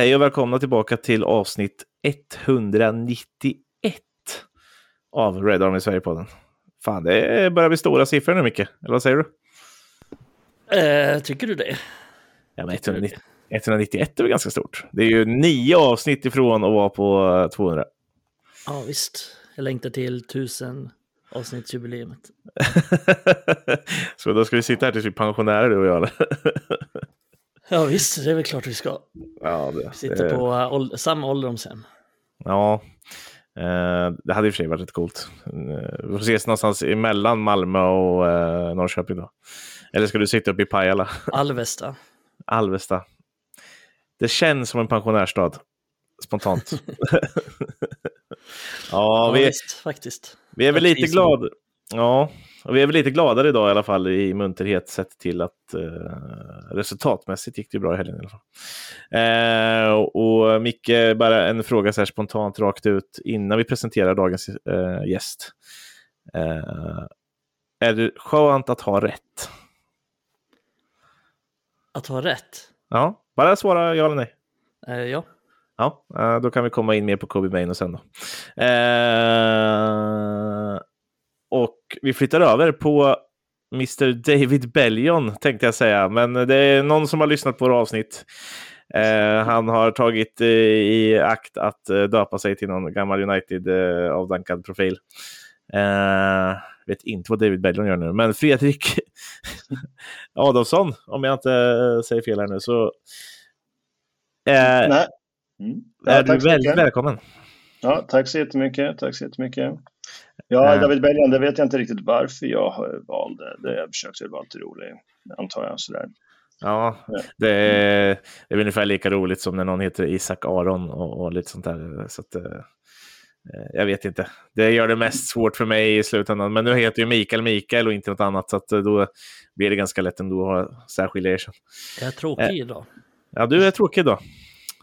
hej och välkomna tillbaka till avsnitt 191 av Red Army Sverige-podden. Fan, det börjar bli stora siffror nu, Micke. Eller vad säger du? Eh, tycker du det? Ja, men 190, 191 är väl ganska stort. Det är ju nio avsnitt ifrån att vara på 200. Ja, visst. Jag längtar till 1000 avsnittsjubileumet. Så då ska vi sitta här tills vi är pensionärer, du och jag? Ja visst, det är väl klart vi ska. Ja, det, vi sitter det... på åld samma ålderdomshem. Ja, eh, det hade i och för sig varit rätt coolt. Eh, vi får ses någonstans emellan Malmö och eh, Norrköping då. Eller ska du sitta uppe i Pajala? Alvesta. Alvesta. Det känns som en pensionärsstad. Spontant. ja, ja, vi, visst, faktiskt. Vi är väl lite glada. Ja, och vi är väl lite gladare idag i alla fall i munterhet sett till att eh, resultatmässigt gick det bra i helgen. I alla fall. Eh, och Micke, bara en fråga så här spontant rakt ut innan vi presenterar dagens eh, gäst. Eh, är det skönt att ha rätt? Att ha rätt? Ja, bara svara ja eller nej. Eh, ja. Ja, eh, då kan vi komma in mer på Kobe Maino sen då. Eh, och vi flyttar över på Mr David Bellion tänkte jag säga, men det är någon som har lyssnat på våra avsnitt. Eh, han har tagit eh, i akt att eh, döpa sig till någon gammal United eh, profil. Eh, vet inte vad David Bellion gör nu, men Fredrik Adolfsson, om jag inte eh, säger fel här nu, så. Mm. Ja, är du väldigt välkommen. Ja, tack så jättemycket. Tack så jättemycket. Ja, Eh. David Bellion, det vet jag inte riktigt varför jag valde. Det jag försökte vara lite rolig, antar jag. Sådär. Ja, Ja. det är, det är väl ungefär lika roligt som när någon heter Isak Aron och, och lite sånt där. Så att, eh, jag vet inte. Det gör det mest svårt för mig i slutändan. Men nu heter ju Mikael Mikael och inte något annat. Så att eh, då blir det ganska lätt ändå att särskilja er. sen. Jag är tråkig Eh. idag. Ja, du är tråkig då.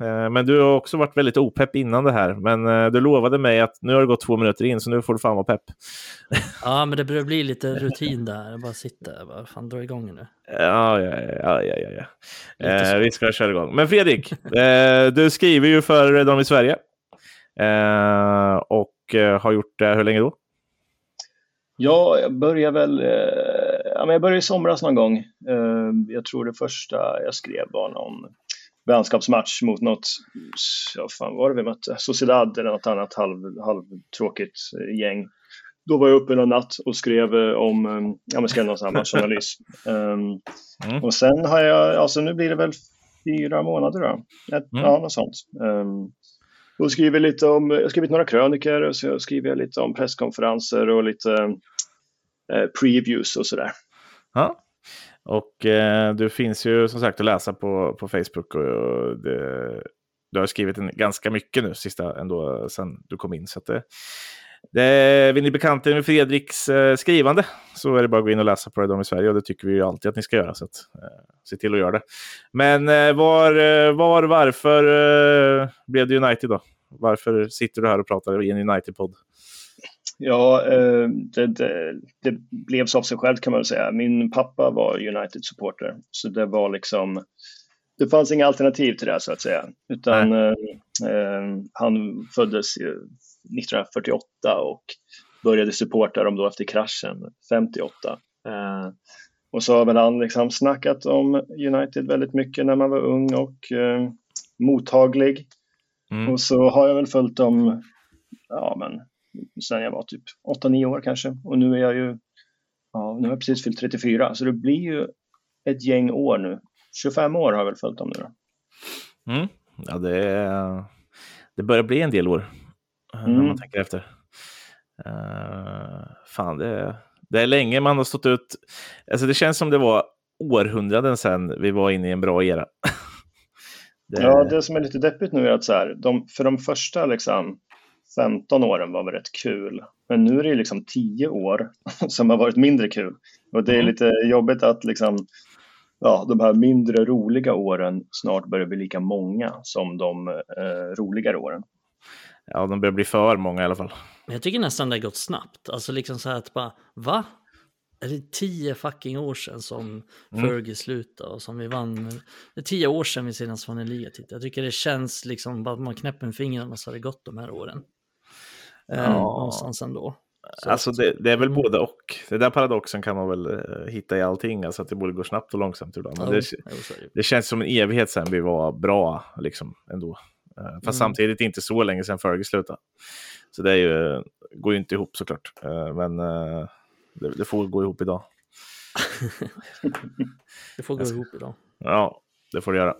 Eh, Men du har också varit väldigt opepp innan det här. Men eh, du lovade mig att nu har det gått två minuter in, så nu får du fan vara pepp. Ja, men det börjar bli lite rutin där. Jag bara sitter bara, fan dra igång nu. Ja, ja, ja, ja, ja. Eh, vi ska köra igång. Men Fredrik, eh, du skriver ju för Red Army Sverige. Eh, och eh, har gjort det hur länge då? Ja, jag började väl eh, ja, men jag började i somras någon gång. Eh, jag tror det första jag skrev var någon vänskapsmatch mot något, ja fan var det vi mötte? Sociedad eller något annat halv, halvtråkigt gäng. Då var jag uppe en natt och skrev eh, om, eh, ja men skrev någon sån här matchanalys. Um, Mm. Och sen har jag, alltså nu blir det väl fyra månader då. Ett, Mm. Ja, något sånt. Um, och skriver lite om, jag har skrivit några kröniker och så skriver jag lite om presskonferenser och lite eh, previews och sådär. Ja. Och eh, du finns ju som sagt att läsa på, på Facebook. Och, och det, du har skrivit en, ganska mycket nu sista ändå sen du kom in. Så att eh, det, det, vill ni bekanta er med Fredriks eh, skrivande så är det bara att gå in och läsa på Red i Sverige och det tycker vi ju alltid att ni ska göra. Så att, eh, se till att göra det. Men eh, var, eh, var, varför eh, blev det United då? Varför sitter du här och pratar i en United-podd? Ja, eh, det, det, det blev så av sig själv kan man väl säga. Min pappa var United-supporter, så det var liksom det fanns inga alternativ till det så att säga. Utan eh, eh, han föddes ju 1948 och började supporta dem då efter kraschen 58. Eh, och så har väl han liksom snackat om United väldigt mycket när man var ung och eh, mottaglig. Mm. Och så har jag väl följt dem ja, men, sen jag var typ 8-9 år kanske. Och nu är jag ju, ja, nu har jag precis fyllt 34, så det blir ju ett gäng år nu. 25 år har jag väl följt dem nu då. Mm. Ja, det, det börjar bli en del år. eh, När Mm. man tänker efter. Uh, fan, det, det är länge man har stått ut. Alltså, det känns som det var århundraden sedan vi var inne i en bra era. det, Ja, det som är lite deppigt nu är att så här, de, för de första liksom 15 åren var väl rätt kul. Men nu är det ju liksom 10 år som har varit mindre kul. Och det är Mm. lite jobbigt att liksom, ja, de här mindre roliga åren snart börjar bli lika många som de eh, roligare åren. ja, de börjar bli för många i alla fall. Men jag tycker nästan det har gått snabbt. Alltså liksom så här att bara, va? är det tio fucking år sedan som Mm. Fergie slutade och som vi vann. Det är tio år sedan vi senast vann en ligatitel. Jag tycker det känns liksom bara att man knäpper med fingrarna så har det gått de här åren. Eh, Ja. Någonstans ändå. Så Alltså det, det är väl både och. Den där paradoxen kan man väl eh, hitta i allting, alltså att det både går snabbt och långsamt ibland. Men Ja, det, det känns som en evighet sedan vi var bra, liksom, ändå. Eh, Fast Mm. samtidigt inte så länge sedan Fergie slutade. Så det är ju, går ju inte ihop såklart. Men det, det får gå ihop idag. Det får gå ihop idag. Ja, det får det göra.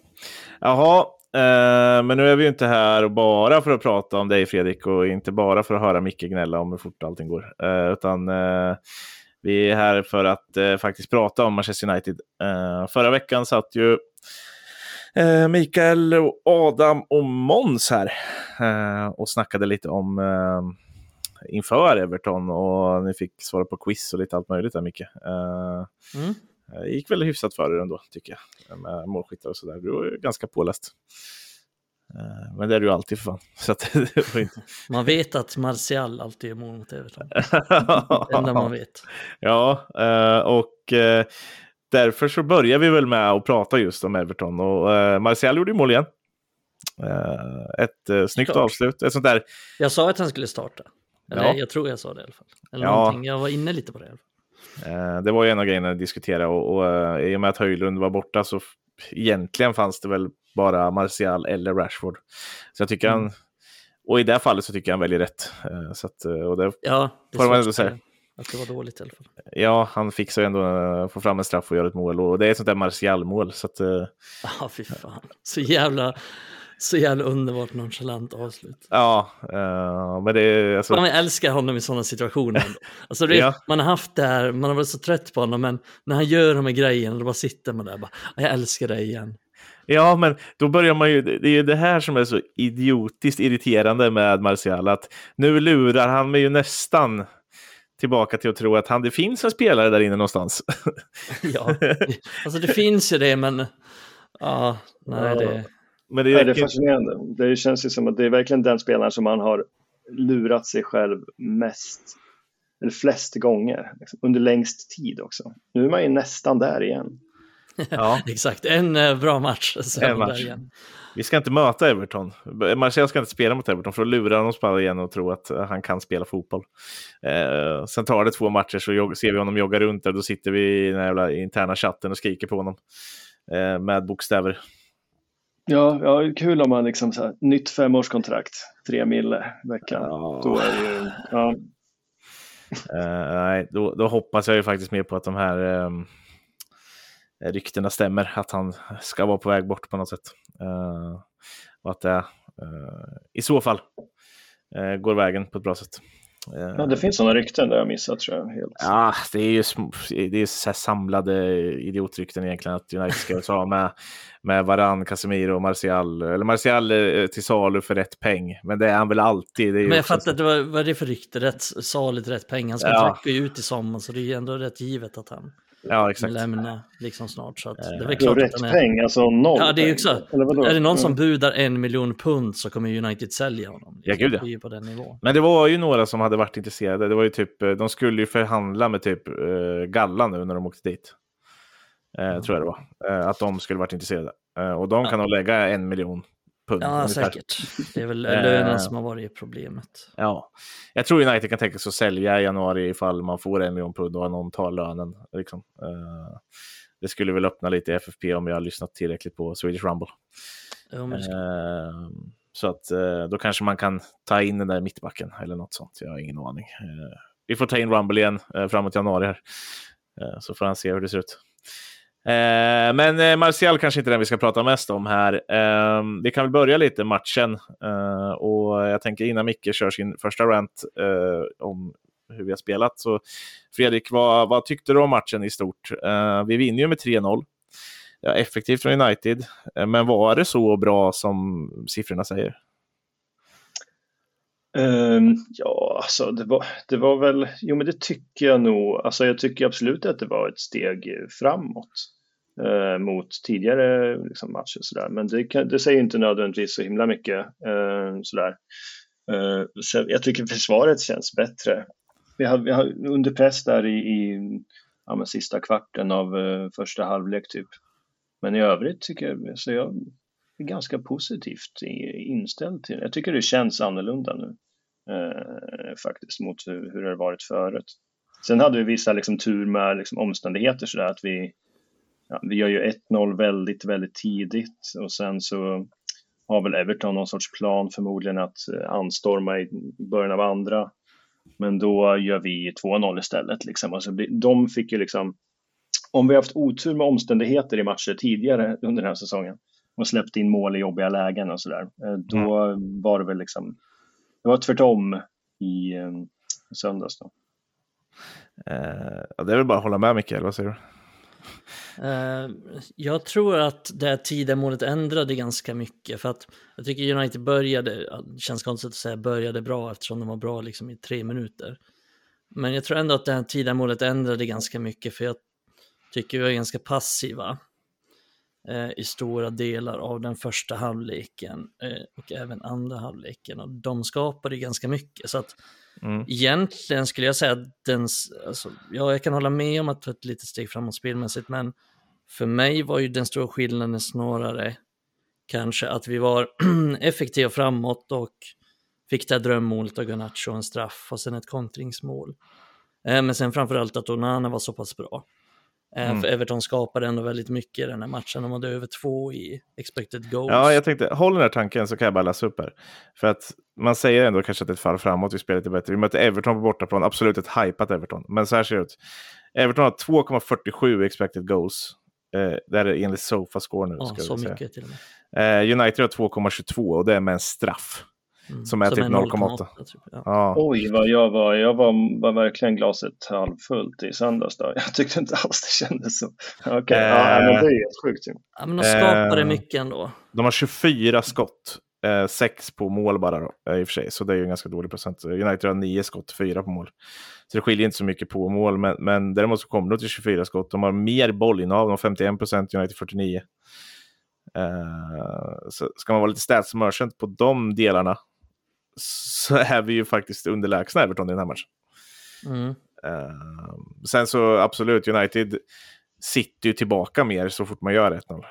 Jaha, Eh, men nu är vi ju inte här bara för att prata om dig Fredrik och inte bara för att höra Micke gnälla om hur fort allting går. Eh, utan eh, vi är här för att eh, faktiskt prata om Manchester United. Eh, förra veckan satt ju eh, Mikael, och Adam och Måns här eh, och snackade lite om eh, inför Everton och ni fick svara på quiz och lite allt möjligt där Micke. Eh, mm det gick väl hyfsat för er ändå, tycker jag. Med målskyttar och sådär. Du var ju ganska påläst. Eh, Men det är du alltid för fan. Så inte... Man vet att Martial alltid är mål mot Everton. Det enda man vet. Ja, eh, och eh, därför så börjar vi väl med att prata just om Everton. Och eh, Martial gjorde ju mål igen. Eh, Ett eh, snyggt Klart. avslut. Ett sånt där Jag sa att han skulle starta. Eller Ja. jag tror jag sa det i alla fall. Eller Ja. någonting. Jag var inne lite på det. i alla fall. Eh, Det var ju en av grejerna att diskutera och, och eh, i och med att Höjlund var borta så egentligen fanns det väl bara Martial eller Rashford. Så jag tycker Mm. han, och i det fallet så tycker jag han väljer rätt. Eh, Så att, och det, Ja, det Får man ändå säga. Att det var dåligt i alla fall. ja, han fixar ju ändå att få fram en straff och göra ett mål och det är ett sånt där Martial-mål. Så att, Ja, fy fan. Så jävla, så jävla underbart nonchalant avslut. ja, eh, men det är alltså, Man älskar honom i sådana situationer. Alltså, Ja. Man har haft det här, man har varit så trött på honom, men när han gör de här grejerna, då bara sitter man där bara, "Ja, jag älskar dig igen. Ja, men då börjar man ju, det är ju det här som är så idiotiskt irriterande med Martial, att nu lurar han mig ju nästan tillbaka till att tro att han, det finns en spelare där inne någonstans. Ja, alltså det finns ju det, men ja, nej, det, Men det Ja, det är fascinerande. Det känns ju som att det är verkligen den spelaren som man har lurat sig själv mest, eller flest gånger, liksom, under längst tid också. Nu är man ju nästan där igen. ja, exakt, en eh, bra match. Är En match. igen. vi ska inte möta Everton. Martial ska inte spela mot Everton för att lura honom spela igen och tro att han kan spela fotboll. Eh, sen tar det två matcher så ser vi honom jogga runt där. Då sitter vi i den här jävla interna chatten och skriker på honom eh, med bokstäver. Ja, ja kul om man liksom så här, nytt femårskontrakt, tre mille veckan. Ja. Då är det ju, ja, Eh, nej, då, då hoppas jag ju faktiskt mer på att de här um, ryktena stämmer. Att han ska vara på väg bort på något sätt. Eh, och att det eh, i så fall går vägen på ett bra sätt. Ja, det finns sådana rykten där jag missat tror jag. Helt. Ja, det är ju det är så här samlade idiotrykten egentligen att United ska ta med, med Varann, Casemiro och Martial. Eller Martial eh, till salu för rätt peng. Men det är han väl alltid. Det är ju Men jag fattar inte vad, vad är det för rykte, rätt saligt rätt pengar. Han ska Ja. ja. ut i sommar, så det är ju ändå rätt givet att han Ja, exakt. lämnar liksom snart. Så att det är väl klart rätt att han är... peng, alltså noll Ja, det är också-? Är det någon som Mm. budar en miljon pund så kommer United sälja honom. Ja, gud, ja. På den nivån. Men det var ju några som hade varit intresserade. Det var ju typ, eh, de skulle ju förhandla med typ eh, Galla nu när de åkte dit. Eh, Tror jag det var. Att de skulle varit intresserade. Och de kan nog lägga en miljon pund. Ja, ungefär. säkert. Det är väl Eh. lönen som har varit problemet. Ja. Jag tror United kan tänka sig att sälja i januari ifall man får en miljon pund och någon tar lönen. Liksom. Eh, det skulle väl öppna lite i FFP om jag har lyssnat tillräckligt på Swedish Rumble. Jo, Eh, så att då kanske man kan ta in den där mittbacken eller något sånt. Jag har ingen aning. Vi får ta in Rumble igen framåt januari här. Så får han se hur det ser ut. Eh, men eh, Martial kanske inte är den vi ska prata mest om här. Eh, vi kan väl börja lite matchen. Eh, och jag tänker innan Micke kör sin första rant eh, om hur vi har spelat. Så Fredrik, vad, vad tyckte du om matchen i stort? Eh, vi vinner ju med 3-0. Ja, effektivt från United. Eh, Men var det så bra som siffrorna säger? Um, ja, alltså det var, det var väl, jo men det tycker jag nog, alltså jag tycker absolut att det var ett steg framåt eh, mot tidigare liksom, matcher sådär, men det, kan, det säger inte nödvändigtvis så himla mycket eh, sådär. Eh, så jag tycker försvaret känns bättre. Vi har, vi har under press där i, i ja, men sista kvarten av eh, första halvlek typ. Men i övrigt tycker jag, så jag är ganska positivt inställd till Jag tycker det känns annorlunda nu eh, faktiskt mot hur, hur det har varit förut. Sen hade vi vissa liksom, tur med liksom, omständigheter sådär att vi, ja, vi gör ju 1-0 väldigt, väldigt tidigt och sen så har väl Everton någon sorts plan förmodligen att eh, anstorma i början av andra. Men då gör vi 2-0 istället. Liksom. Alltså, de fick ju liksom, om vi haft otur med omständigheter i matcher tidigare under den här säsongen och släppt in mål i jobbiga lägen och sådär, eh, då mm. var det väl liksom, det var tvärtom i eh, söndags. Då. Eh, det är väl bara att hålla med Mikael, vad säger du? Eh, jag tror att det här tidemålet målet ändrade ganska mycket för att jag tycker United började, det känns konstigt att säga började bra eftersom de var bra liksom i tre minuter. Men jag tror ändå att det här tidemålet målet ändrade ganska mycket för jag tycker vi var ganska passiva eh, i stora delar av den första halvleken eh, och även andra halvleken och de skapade ganska mycket så att Mm. Egentligen skulle jag säga att den, alltså, ja, jag kan hålla med om att ta ett litet steg framåt spelmässigt, men för mig var ju den stora skillnaden snarare kanske att vi var effektiva framåt och fick det här drömmålet av Garnacho, en straff och sen ett kontringsmål. Eh, men sen framförallt att Onana var så pass bra. Eh, mm. För Everton skapade ändå väldigt mycket i den här matchen. De hade över två i expected goals. Ja, jag tänkte, håll den här tanken så kan jag bara läsa upp här. För att man säger ändå kanske att det är ett fall framåt, vi spelar lite bättre. Vi möter Everton på bortaplan, absolut ett hypat Everton. Men så här ser det ut. Everton har 2,47 expected goals. Eh, det är enligt Sofascore nu. Ja, så mycket till och med. Eh, United har 2,22 och det är med en straff. Mm. Som är som typ 0,8. Typ, ja. ja. Oj, vad jag var. Jag var, var verkligen glaset halvfullt i söndags. Då. Jag tyckte inte alls det kändes så. Okej, okay. äh, ja, men det är helt sjukt. Ja, men de skapade äh, mycket ändå. De har 24 skott. Eh, sex på mål bara då, i och för sig, så det är ju en ganska dålig procent. United har nio skott, fyra på mål. Så det skiljer inte så mycket på mål, men, men däremot så kommer de till 24 skott. De har mer bollinnehav, de har 51 procent, United 49. Uh, så ska man vara lite stats merchant på de delarna så är vi ju faktiskt underlägsna Everton i den här matchen. Mm. Uh, sen så absolut, United sitter ju tillbaka mer så fort man gör 1-0. Uh,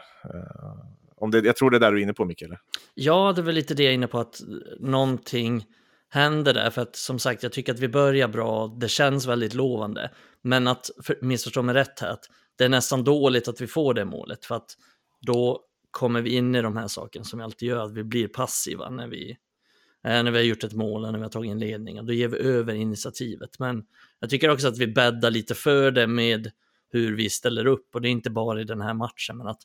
om det, jag tror det är där du är inne på, Mikael. Ja, det är väl lite det jag är inne på, att någonting händer där. För att som sagt, jag tycker att vi börjar bra, det känns väldigt lovande. Men att, missförstå mig rätt här, att det är nästan dåligt att vi får det målet. För att då kommer vi in i de här sakerna som vi alltid gör, att vi blir passiva när vi Eh, när vi har gjort ett mål, när vi har tagit en ledning, och då ger vi över initiativet. Men jag tycker också att vi bäddar lite för det med hur vi ställer upp, och det är inte bara i den här matchen, men att,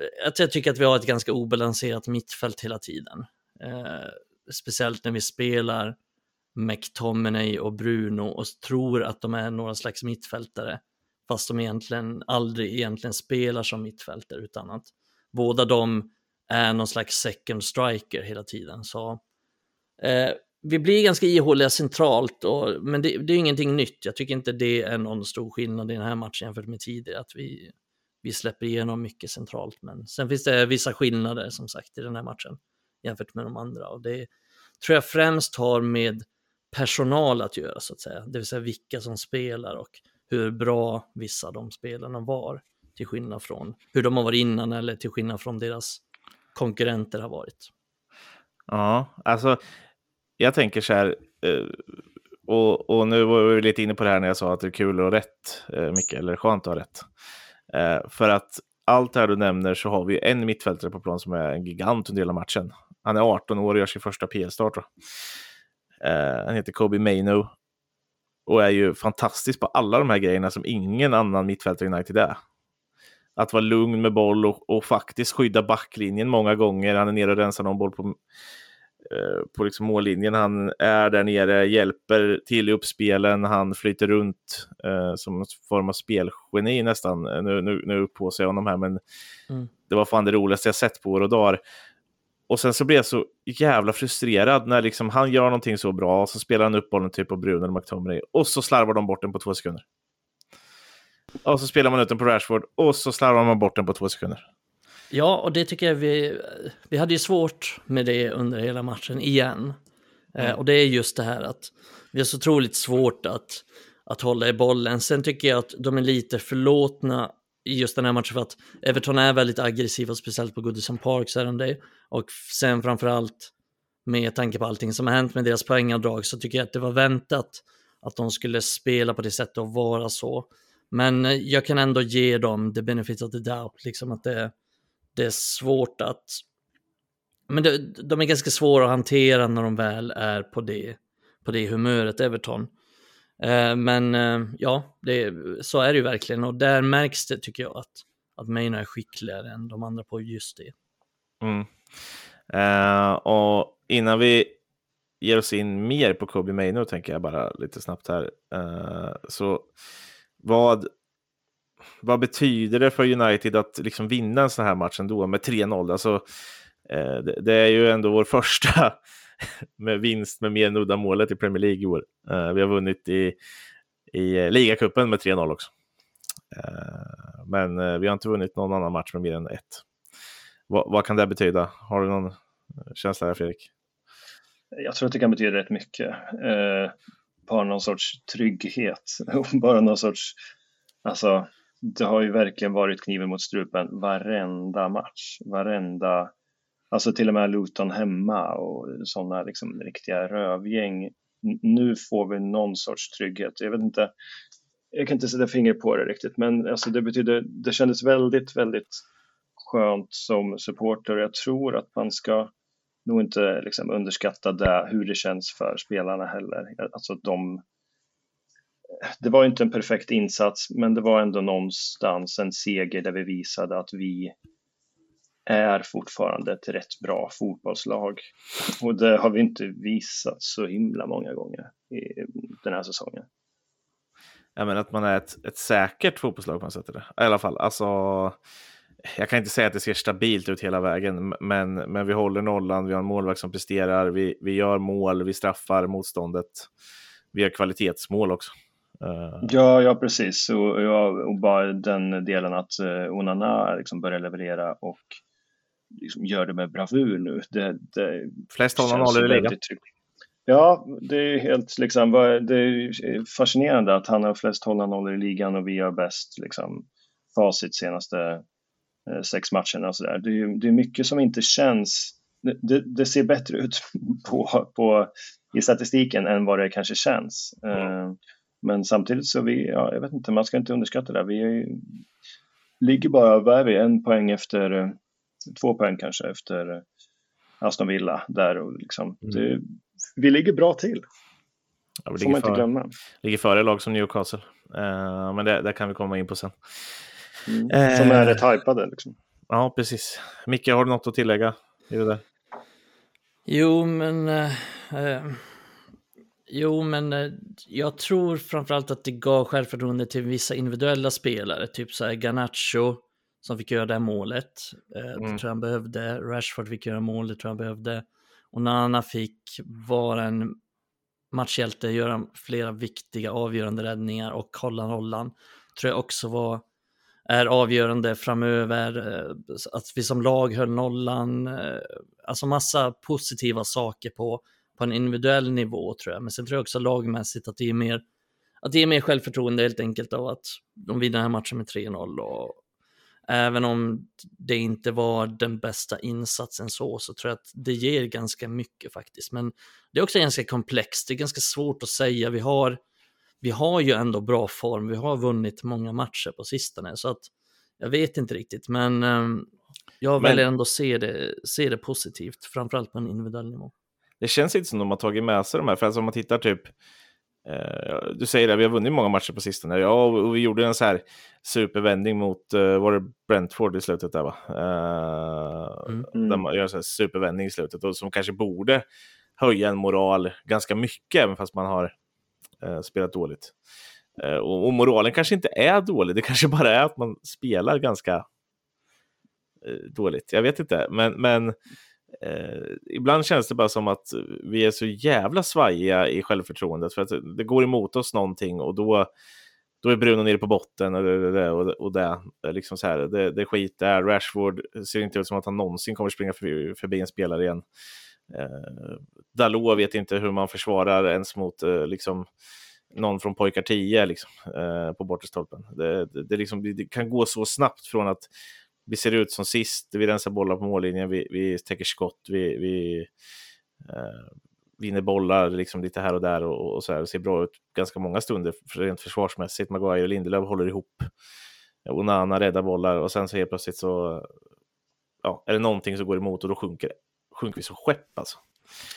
eh, att jag tycker att vi har ett ganska obalanserat mittfält hela tiden. Eh, speciellt när vi spelar McTominay och Bruno och tror att de är några slags mittfältare, fast de egentligen aldrig egentligen spelar som mittfältare, utan att båda de är någon slags second striker hela tiden. Så Eh, vi blir ganska ihåliga centralt, och, men det, det är ingenting nytt. Jag tycker inte det är någon stor skillnad i den här matchen jämfört med tidigare, att vi, vi släpper igenom mycket centralt. Men sen finns det vissa skillnader som sagt i den här matchen jämfört med de andra. Och det tror jag främst har med personal att göra, så att säga. Det vill säga vilka som spelar och hur bra vissa av de spelarna var. Till skillnad från hur de har varit innan eller till skillnad från deras konkurrenter har varit. Ja, alltså jag tänker så här, eh, och, och, nu var vi lite inne på det här när jag sa att det är kul och rätt, eh, Micke, eller skönt att ha rätt. Eh, för att allt det här du nämner så har vi en mittfältare på plan som är en gigant under hela matchen. Han är 18 år och gör sin första PL-start. Eh, han heter Kobe Maino och är ju fantastisk på alla de här grejerna som ingen annan mittfältare i United är. Att vara lugn med boll och, och, faktiskt skydda backlinjen många gånger. Han är nere och rensar någon boll på på liksom mållinjen. Han är där nere, hjälper till i uppspelen, han flyter runt eh, som en form av spelgeni nästan. Nu, nu, nu på sig honom här, men mm. det var fan det roligaste jag sett på år och dagar. Och sen så blir jag så jävla frustrerad när liksom han gör någonting så bra, så spelar han upp bollen typ på Bruno eller McTominay, och så slarvar de bort den på två sekunder. Och så spelar man ut den på Rashford, och så slarvar man bort den på två sekunder. Ja, och det tycker jag vi, vi hade ju svårt med det under hela matchen igen. Eh, mm. Eh, och det är just det här att vi har så otroligt svårt att, att hålla i bollen. Sen tycker jag att de är lite förlåtna i just den här matchen för att Everton är väldigt aggressiva, speciellt på Goodison Park så är de det. Och sen framförallt med tanke på allting som har hänt med deras poängavdrag så tycker jag att det var väntat att de skulle spela på det sättet och vara så. Men eh, jag kan ändå ge dem the benefit of the doubt, liksom att det, det är svårt att... Men det, de är ganska svåra att hantera när de väl är på det, på det humöret, Everton. Eh, men eh, ja, det, så är det ju verkligen och där märks det tycker jag att, att Maynard är skickligare än de andra på just det. Mm. Eh, och innan vi ger oss in mer på Kobe Maynard, tänker jag bara lite snabbt här. Eh, så vad, vad betyder det för United att liksom vinna en sån här match ändå med 3-0? Alltså, eh, det, det, är ju ändå vår första med vinst med mer än målet i Premier League i år. Eh, vi har vunnit i, i ligacupen med 3-0 också. Eh, men eh, vi har inte vunnit någon annan match med mer än ett. Va, vad kan det betyda? Har du någon eh, känsla här, Fredrik? Jag tror att det kan betyda rätt mycket. Eh, bara någon sorts trygghet, bara någon sorts, alltså det har ju verkligen varit kniven mot strupen varenda match, varenda Alltså till och med Luton hemma och sådana liksom riktiga rövgäng. Nu får vi någon sorts trygghet. Jag vet inte, jag kan inte sätta finger på det riktigt, men alltså det betyder, det kändes väldigt, väldigt skönt som supporter. Jag tror att man ska nog inte liksom underskatta det, hur det känns för spelarna heller. Alltså de, det var inte en perfekt insats, men det var ändå någonstans en seger där vi visade att vi är fortfarande ett rätt bra fotbollslag. Och det har vi inte visat så himla många gånger i den här säsongen. Ja, men att man är ett, ett säkert fotbollslag på något sätt. I alla fall, alltså, jag kan inte säga att det ser stabilt ut hela vägen, men, men vi håller nollan, vi har en målvakt som presterar, vi, vi gör mål, vi straffar motståndet. Vi har kvalitetsmål också. Uh... Ja, ja, precis. Och, ja, och bara den delen att uh, Onana liksom börjar leverera och liksom gör det med bravur nu. Det, det Flest håller i ligan. Ja, det är helt liksom, det är fascinerande att han har flest nollor i ligan och vi har bäst liksom, facit senaste eh, sex matcherna och sådär. Det, är, det är mycket som inte känns, det, det, ser bättre ut på, på, i statistiken än vad det kanske känns. Eh, men samtidigt så vi, ja, jag vet inte, man ska inte underskatta det. Vi är, ligger bara, vad är vi, en poäng efter två poäng kanske efter eh, Aston Villa där och liksom, mm. det, vi ligger bra till. Ja, vi man inte glömma. Ligger före lag som Newcastle, uh, men det, det, kan vi komma in på sen. Mm. Uh, som är rätt hypade liksom. Ja, precis. Micke, har du något att tillägga i det där? Jo, men... Uh, jo, men jag tror framförallt att det gav självförtroende till vissa individuella spelare, typ så här Garnacho, som fick göra det målet. Eh, mm. Det tror jag han behövde. Rashford fick göra mål, det tror jag han behövde. Och Nana fick vara en matchhjälte, göra flera viktiga avgörande räddningar och hålla nollan. Tror jag också var, är avgörande framöver. Eh, att vi som lag höll nollan. Eh, alltså massa positiva saker på, på en individuell nivå tror jag. Men sen tror jag också lagmässigt att det är mer att det är mer självförtroende helt enkelt av att de vinner den här matchen med 3-0 och, Även om det inte var den bästa insatsen så, så tror jag att det ger ganska mycket faktiskt. Men det är också ganska komplext, det är ganska svårt att säga. Vi har, vi har ju ändå bra form, vi har vunnit många matcher på sistone, så att jag vet inte riktigt, men um, jag men... väljer ändå se det, se det positivt, framförallt på en individuell nivå. Det känns inte som de har tagit med sig de här, för alltså om man tittar typ Uh, du säger det, vi har vunnit många matcher på sistone. Ja, och vi gjorde en så här supervändning mot, uh, var det Brentford i slutet där va? Uh, mm. Där man gör en så här supervändning i slutet och som kanske borde höja en moral ganska mycket, även fast man har spelat dåligt. Och, och, moralen kanske inte är dålig, det kanske bara är att man spelar ganska dåligt. Jag vet inte, men, men Eh, ibland känns det bara som att vi är så jävla svajiga i självförtroendet för att det går emot oss någonting och då, då är Bruno nere på botten och det, och, och det, liksom så här, det, det skit där. Rashford ser inte ut som att han någonsin kommer springa förbi, förbi en spelare igen. Eh, Dalot vet inte hur man försvarar ens mot eh, liksom, någon från pojkar 10 liksom, eh, på bortre stolpen. Det, det, det, liksom, det, kan gå så snabbt från att vi ser ut som sist, vi rensar bollar på mållinjen, vi, vi täcker skott, vi, vi eh, vinner bollar liksom lite här och där och, och så här. Det ser bra ut ganska många stunder rent försvarsmässigt. Maguire och Lindelöf håller ihop. Onana räddar bollar och sen så helt plötsligt så ja, är det någonting som går emot och då sjunker, sjunker vi som skepp alltså.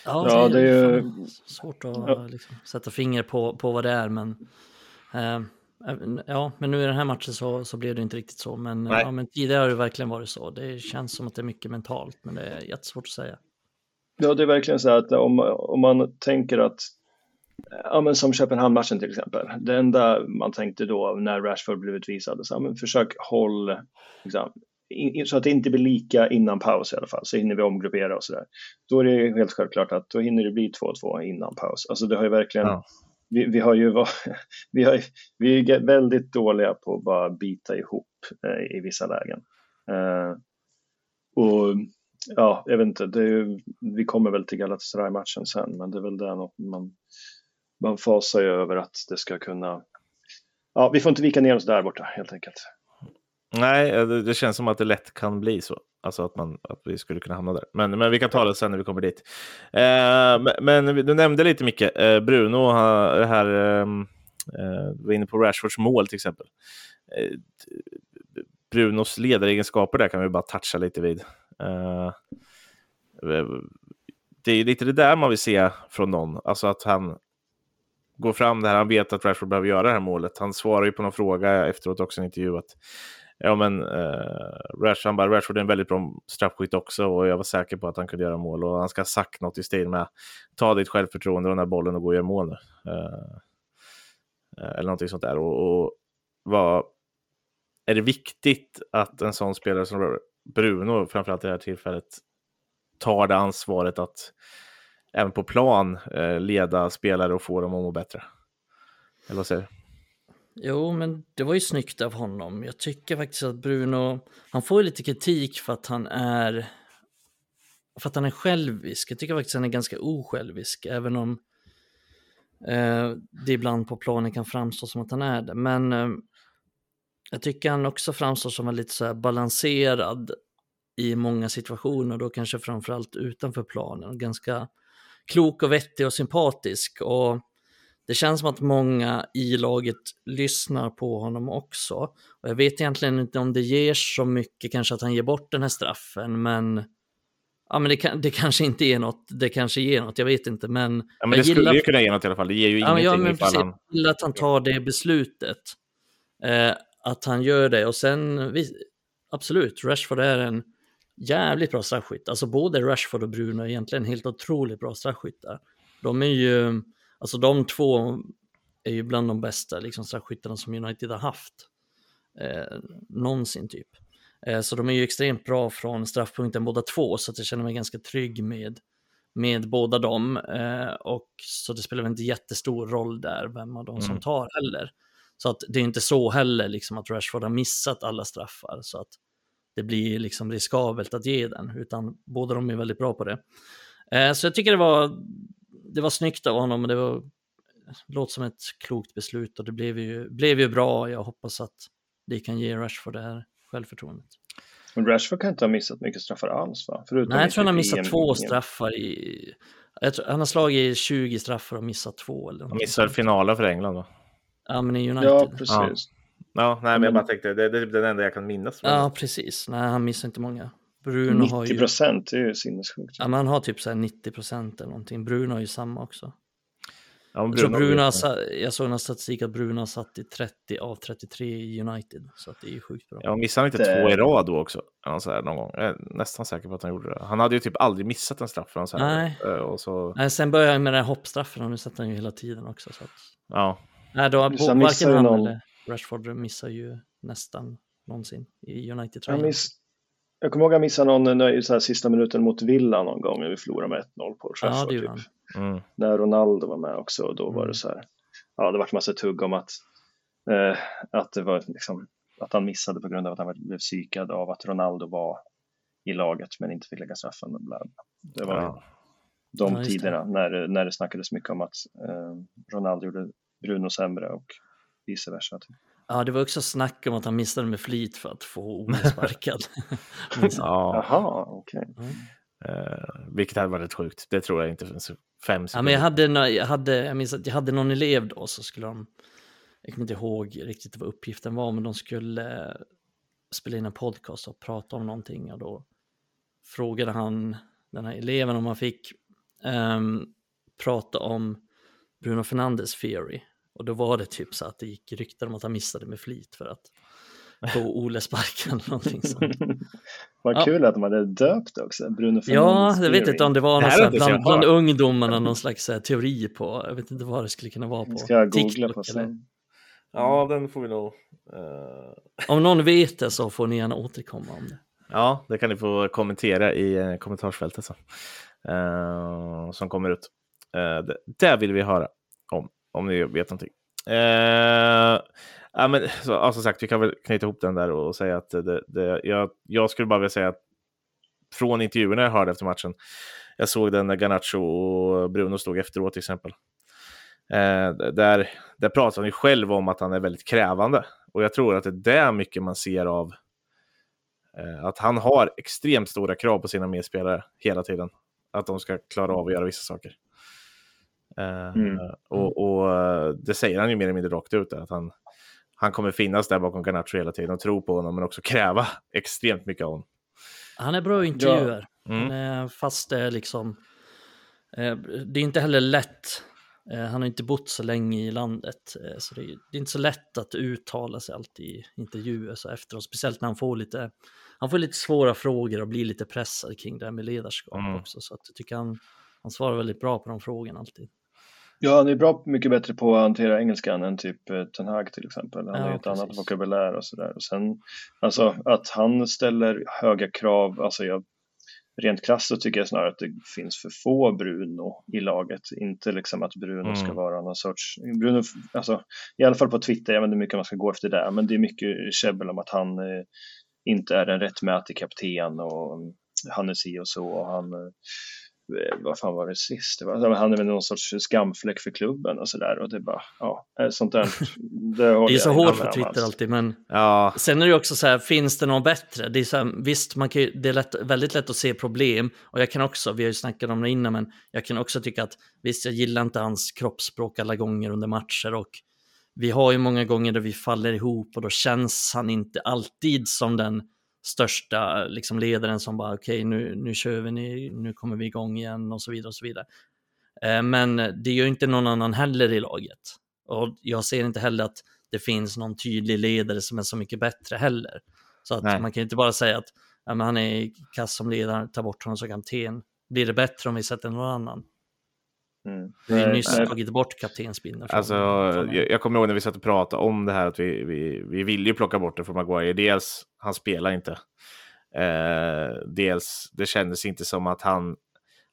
Ja, ja det är ju svårt att ja. liksom, sätta finger på, på vad det är, men eh, ja, men nu i den här matchen så, så blev det inte riktigt så, men, ja, men tidigare har det verkligen varit så. Det känns som att det är mycket mentalt, men det är jättesvårt att säga. Ja, det är verkligen så att om, om man tänker att Ja, men som Köpenhamn-matchen till exempel. Det enda man tänkte då när Rashford blev utvisad, så, men försök håll liksom, så att det inte blir lika innan paus i alla fall, så hinner vi omgruppera och sådär. Då är det helt självklart att då hinner det bli 2-2 innan paus. Alltså det har ju verkligen, ja vi, vi, har ju vi, har, vi är väldigt dåliga på att bara bita ihop eh, i vissa lägen. Eh, och ja, jag vet inte, är, vi kommer väl till Galatasaray-matchen sen, men det är väl där man, man fasar ju över att det ska kunna, ja, vi får inte vika ner oss där borta helt enkelt. Nej, eh, det, det, känns som att det lätt kan bli så. Alltså att, man, att vi skulle kunna hamna där. Men, men vi kan ta det sen när vi kommer dit. Eh, men, du nämnde lite mycket eh, Bruno, det här, ehm, eh, var inne på Rashfords mål till exempel. Eh, Brunos ledaregenskaper där kan vi bara toucha lite vid. Eh, eh, det är lite det där man vill se från någon, alltså att han går fram där, han vet att Rashford behöver göra det här målet. Han svarar ju på någon fråga efteråt också i en intervju att Ja, men eh, Rash, han bara, Rashford är en väldigt bra straffskytt också och jag var säker på att han kunde göra mål och han ska ha sagt något i stil med ta ditt självförtroende och den här bollen och gå och göra mål nu. Eh, eh, eller någonting sånt där. Och, och vad, är det viktigt att en sån spelare som Bruno, framförallt i det här tillfället, tar det ansvaret att även på plan eh, leda spelare och få dem att må bättre? Eller vad säger du? Jo, men det var ju snyggt av honom. Jag tycker faktiskt att Bruno, han får lite kritik för att han är för att han är självisk. Jag tycker faktiskt att han är ganska osjälvisk, även om eh, det ibland på planen kan framstå som att han är det. Men eh, jag tycker han också framstår som lite så här balanserad i många situationer, då kanske framförallt utanför planen. Ganska klok och vettig och sympatisk. Och det känns som att många i laget lyssnar på honom också. Och jag vet egentligen inte om det ger så mycket, kanske att han ger bort den här straffen, men Ja, men det, kan, det kanske inte ger något, det kanske ger något, jag vet inte, men... Ja, men det skulle ju kunna ge något i alla fall, det ger ju ingenting ja, ifall han... Jag gillar att han tar det beslutet, eh, att han gör det och sen, vi, absolut, Rashford är en jävligt bra straffskytt, alltså både Rashford och Bruno är egentligen helt otroligt bra straffskyttar. De är ju, Alltså de två är ju bland de bästa liksom, straffskyttarna som United har haft eh, någonsin typ. Eh, så de är ju extremt bra från straffpunkten båda två, så att jag känner mig ganska trygg med, med båda dem. Eh, och så det spelar väl inte jättestor roll där vem av dem mm. som tar heller. Så att det är inte så heller liksom att Rashford har missat alla straffar så att det blir liksom riskabelt att ge den, utan båda de är väldigt bra på det. Eh, så jag tycker det var det var snyggt av honom och det var, låter som ett klokt beslut och det blev ju, blev ju bra. Jag hoppas att det kan ge Rashford det här självförtroendet. Men Rashford kan inte ha missat mycket straffar alls va? Förutom Nej, jag tror han har missat två straffar i... Tror, han har slagit 20 straffar och missat två. Eller han missade finalen för England va? Ja, men i United. Ja, precis. Ja, ja nej, men jag bara tänkte, det, det är den enda jag kan minnas. Ja, precis. Nej, han missar inte många. Bruno 90 procent, det är ju sinnessjukt. Ja, man har typ så 90 procent eller någonting. Bruno har ju samma också. Ja, Bruno, jag, tror Bruno har, jag såg någon statistik att Bruno har satt i 30 av 33 i United. Så att det är ju sjukt bra. Ja, missade han inte det... två i rad då också? Så här, någon gång. Jag är nästan säker på att han gjorde det. Han hade ju typ aldrig missat en straff. Så här, Nej. Eh, och så... Nej, sen började han med den här hoppstraffen och nu sätter han ju hela tiden också. Så att... Ja. Nej, då, varken han någon... eller Rashford missar ju nästan någonsin i United-tröjan. Jag kommer ihåg att jag missade någon i så här sista minuten mot Villa någon gång när vi förlorade med 1-0 på Trafford. Ja, typ. Mm. När Ronaldo var med också och då var det mm. så här. Ja, det var massa tugg om att, eh, att det var liksom att han missade på grund av att han blev psykad av att Ronaldo var i laget men inte fick lägga straffen. Det var ja. de ja, tiderna när, när det snackades mycket om att eh, Ronaldo gjorde Bruno sämre och vice versa. Typ. Ja, det var också snack om att han missade med flit för att få Ole sparkad. ja, Jaha, okej. eh, vilket hade varit sjukt. Det tror jag inte finns fem Ja, sekunder. men jag hade, nå- jag hade, jag minns att jag hade någon elev då så skulle de, jag kommer inte ihåg riktigt vad uppgiften var, men de skulle eh, spela in en podcast och prata om någonting och då frågade han den här eleven om han fick ehm, prata om Bruno Fernandes theory. Och då var det typ så att det gick rykten om att han missade med flit för att få Ole sparken eller någonting sånt. Vad Ja. kul att de hade döpt också. Bruno Ja, Fernandes jag vet inte om det var någon här här, bland, bland ungdomarna någon slags eh, teori på, jag vet inte vad det skulle kunna vara på. Ska jag googla TikTok på eller- sen. Ja, den får vi nog... eh, Om någon vet det så får ni gärna återkomma om det. Ja, det kan ni få kommentera i eh, kommentarsfältet sen. Eh, som kommer ut. Eh, det, det vill vi höra om, om ni vet någonting. Eh, ja, men, så, ja, som sagt, vi kan väl knyta ihop den där och säga att det, det, jag, jag skulle bara vilja säga att från intervjuerna jag hörde efter matchen, jag såg den när Garnacho och Bruno stod efteråt till exempel. Eh, där, där pratar han ju själv om att han är väldigt krävande. Och jag tror att det är det mycket man ser av Eh, Att han har extremt stora krav på sina medspelare hela tiden. Att de ska klara av att göra vissa saker. Eh, Mm. Och, och eh, det säger han ju mer eller mindre rakt ut. Att han, han kommer finnas där bakom Garnacho hela tiden och tro på honom men också kräva extremt mycket av honom. Han är bra i intervjuer, Mm. fast det är liksom, eh, det är inte heller lätt, han har inte bott så länge i landet, så det är, det är inte så lätt att uttala sig alltid i intervjuer så efteråt, speciellt när han får lite, han får lite svåra frågor och blir lite pressad kring det här med ledarskap Mm. också, så att jag tycker han, han svarar väldigt bra på de frågorna alltid. Ja, han är bra, mycket bättre på att hantera engelskan än typ eh, Ten Hag till exempel. Han Ja, har ju ett annat precis. vokabulär och sådär. Sen, alltså att han ställer höga krav, alltså jag, rent krasst så tycker jag snarare att det finns för få Bruno i laget. Inte liksom att Bruno ska Mm. vara någon sorts, Bruno, alltså i alla fall på Twitter, jag vet inte hur mycket man ska gå efter det, men det är mycket käbbel om att han eh, inte är en rättmätig kapten och han är si och så och han eh, vad fan var det sist? Det var, han är väl någon sorts skamfläck för klubben och sådär och det är bara, ja, eh, sånt där. Det, Det är så hårt för Twitter alls. alltid, men Ja, Sen är det också så här, finns det någon bättre? Det är så här, visst, man kan ju, det är lätt, väldigt lätt att se problem och jag kan också, vi har ju snackat om det innan, men jag kan också tycka att visst, jag gillar inte hans kroppsspråk alla gånger under matcher och vi har ju många gånger där vi faller ihop och då känns han inte alltid som den största liksom, ledaren som bara okej, nu, nu kör vi, nu, nu kommer vi igång igen och så vidare och så vidare. Eh, Men det gör ju inte någon annan heller i laget. Och jag ser inte heller att det finns någon tydlig ledare som är så mycket bättre heller. Så att Nej. man kan inte bara säga att ja, han är kass som ledare, ta bort honom som kapten. Blir det bättre om vi sätter någon annan? Mm. Vi har ju nyss nej. tagit bort kaptensbindeln. Alltså, jag, jag kommer ihåg när vi satt och pratade om det här att vi, vi, vi ville ju plocka bort det från Maguire. Dels, han spelar inte. Eh, dels, det kändes inte som att han